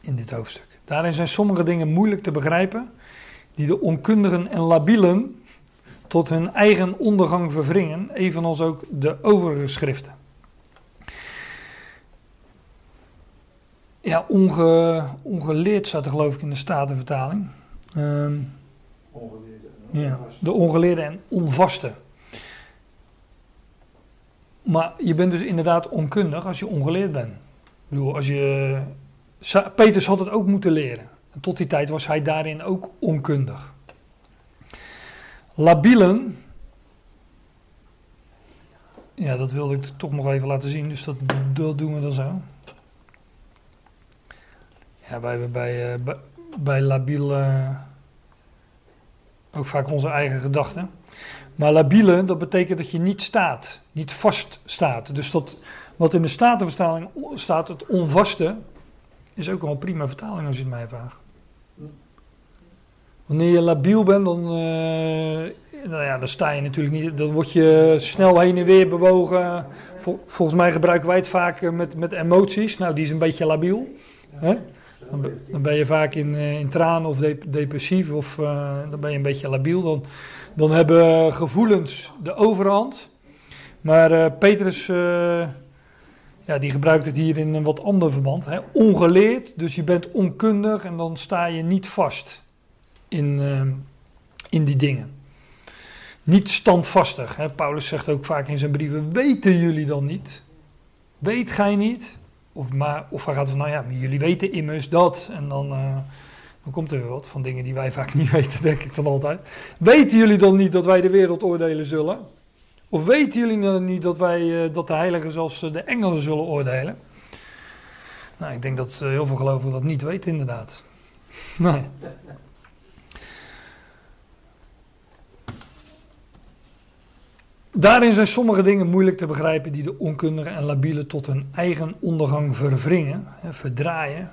in dit hoofdstuk. Daarin zijn sommige dingen moeilijk te begrijpen, die de onkundigen en labielen tot hun eigen ondergang verwringen, evenals ook de overige schriften. Ja, onge, ongeleerd staat er geloof ik in de Statenvertaling. Ehm Ongeleerde. ja, de ongeleerde en onvaste. Maar je bent dus inderdaad onkundig als je ongeleerd bent. Ik bedoel, als je... Petrus had het ook moeten leren. En tot die tijd was hij daarin ook onkundig. Labielen. Ja, dat wilde ik toch nog even laten zien, dus dat, doen we dan zo. Ja, wij hebben bij, eh, bij, bij eh, ook vaak onze eigen gedachten. Maar labiele, dat betekent dat je niet staat, niet vast staat. Dus dat, wat in de Statenvertaling staat, het onvaste, is ook wel een prima vertaling als je het mij vraagt. Wanneer je labiel bent, dan, eh, nou ja, dan sta je natuurlijk niet, dan word je snel heen en weer bewogen. Vol- volgens mij gebruiken wij het vaak eh, met, met emoties. Nou, die is een beetje labiel. Hè? Dan, dan ben je vaak in, eh, in tranen of dep- depressief of dan ben je een beetje labiel. Dan, dan hebben gevoelens de overhand. Maar eh, Petrus, ja, die gebruikt het hier in een wat ander verband. Hè? Ongeleerd, dus je bent onkundig en dan sta je niet vast in, eh, in die dingen. niet standvastig. Hè? Paulus zegt ook vaak in zijn brieven: Weten jullie dan niet? Weet gij niet? Of, maar, of hij gaat van: Nou ja, maar jullie weten immers dat. En dan, eh, dan komt er weer wat van dingen die wij vaak niet weten, denk ik dan altijd. Weten jullie dan niet dat wij de wereld oordelen zullen? Of weten jullie dan niet dat, wij, eh, dat de heiligen zoals de engelen zullen oordelen? Nou, ik denk dat heel veel gelovigen dat niet weten, inderdaad. Nee. Daarin zijn sommige dingen moeilijk te begrijpen die de onkundigen en labielen tot hun eigen ondergang verwringen, verdraaien,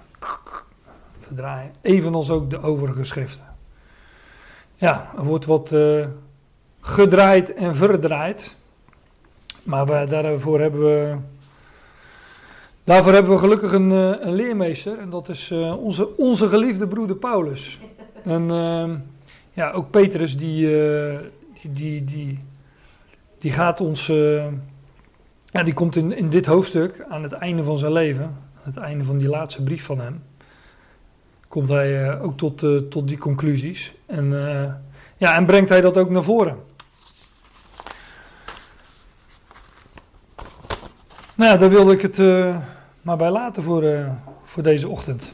verdraaien, evenals ook de overige schriften. Ja, er wordt wat uh, gedraaid en verdraaid, maar daarvoor hebben we, daarvoor hebben we gelukkig een, uh, een leermeester en dat is uh, onze, onze geliefde broeder Paulus. En ja, ook Petrus die, die, die, die die gaat ons, ja, die komt in, in dit hoofdstuk aan het einde van zijn leven, aan het einde van die laatste brief van hem, komt hij ook tot, tot die conclusies. En, ja, en brengt hij dat ook naar voren. Nou ja, daar wilde ik het maar bij laten voor, voor deze ochtend.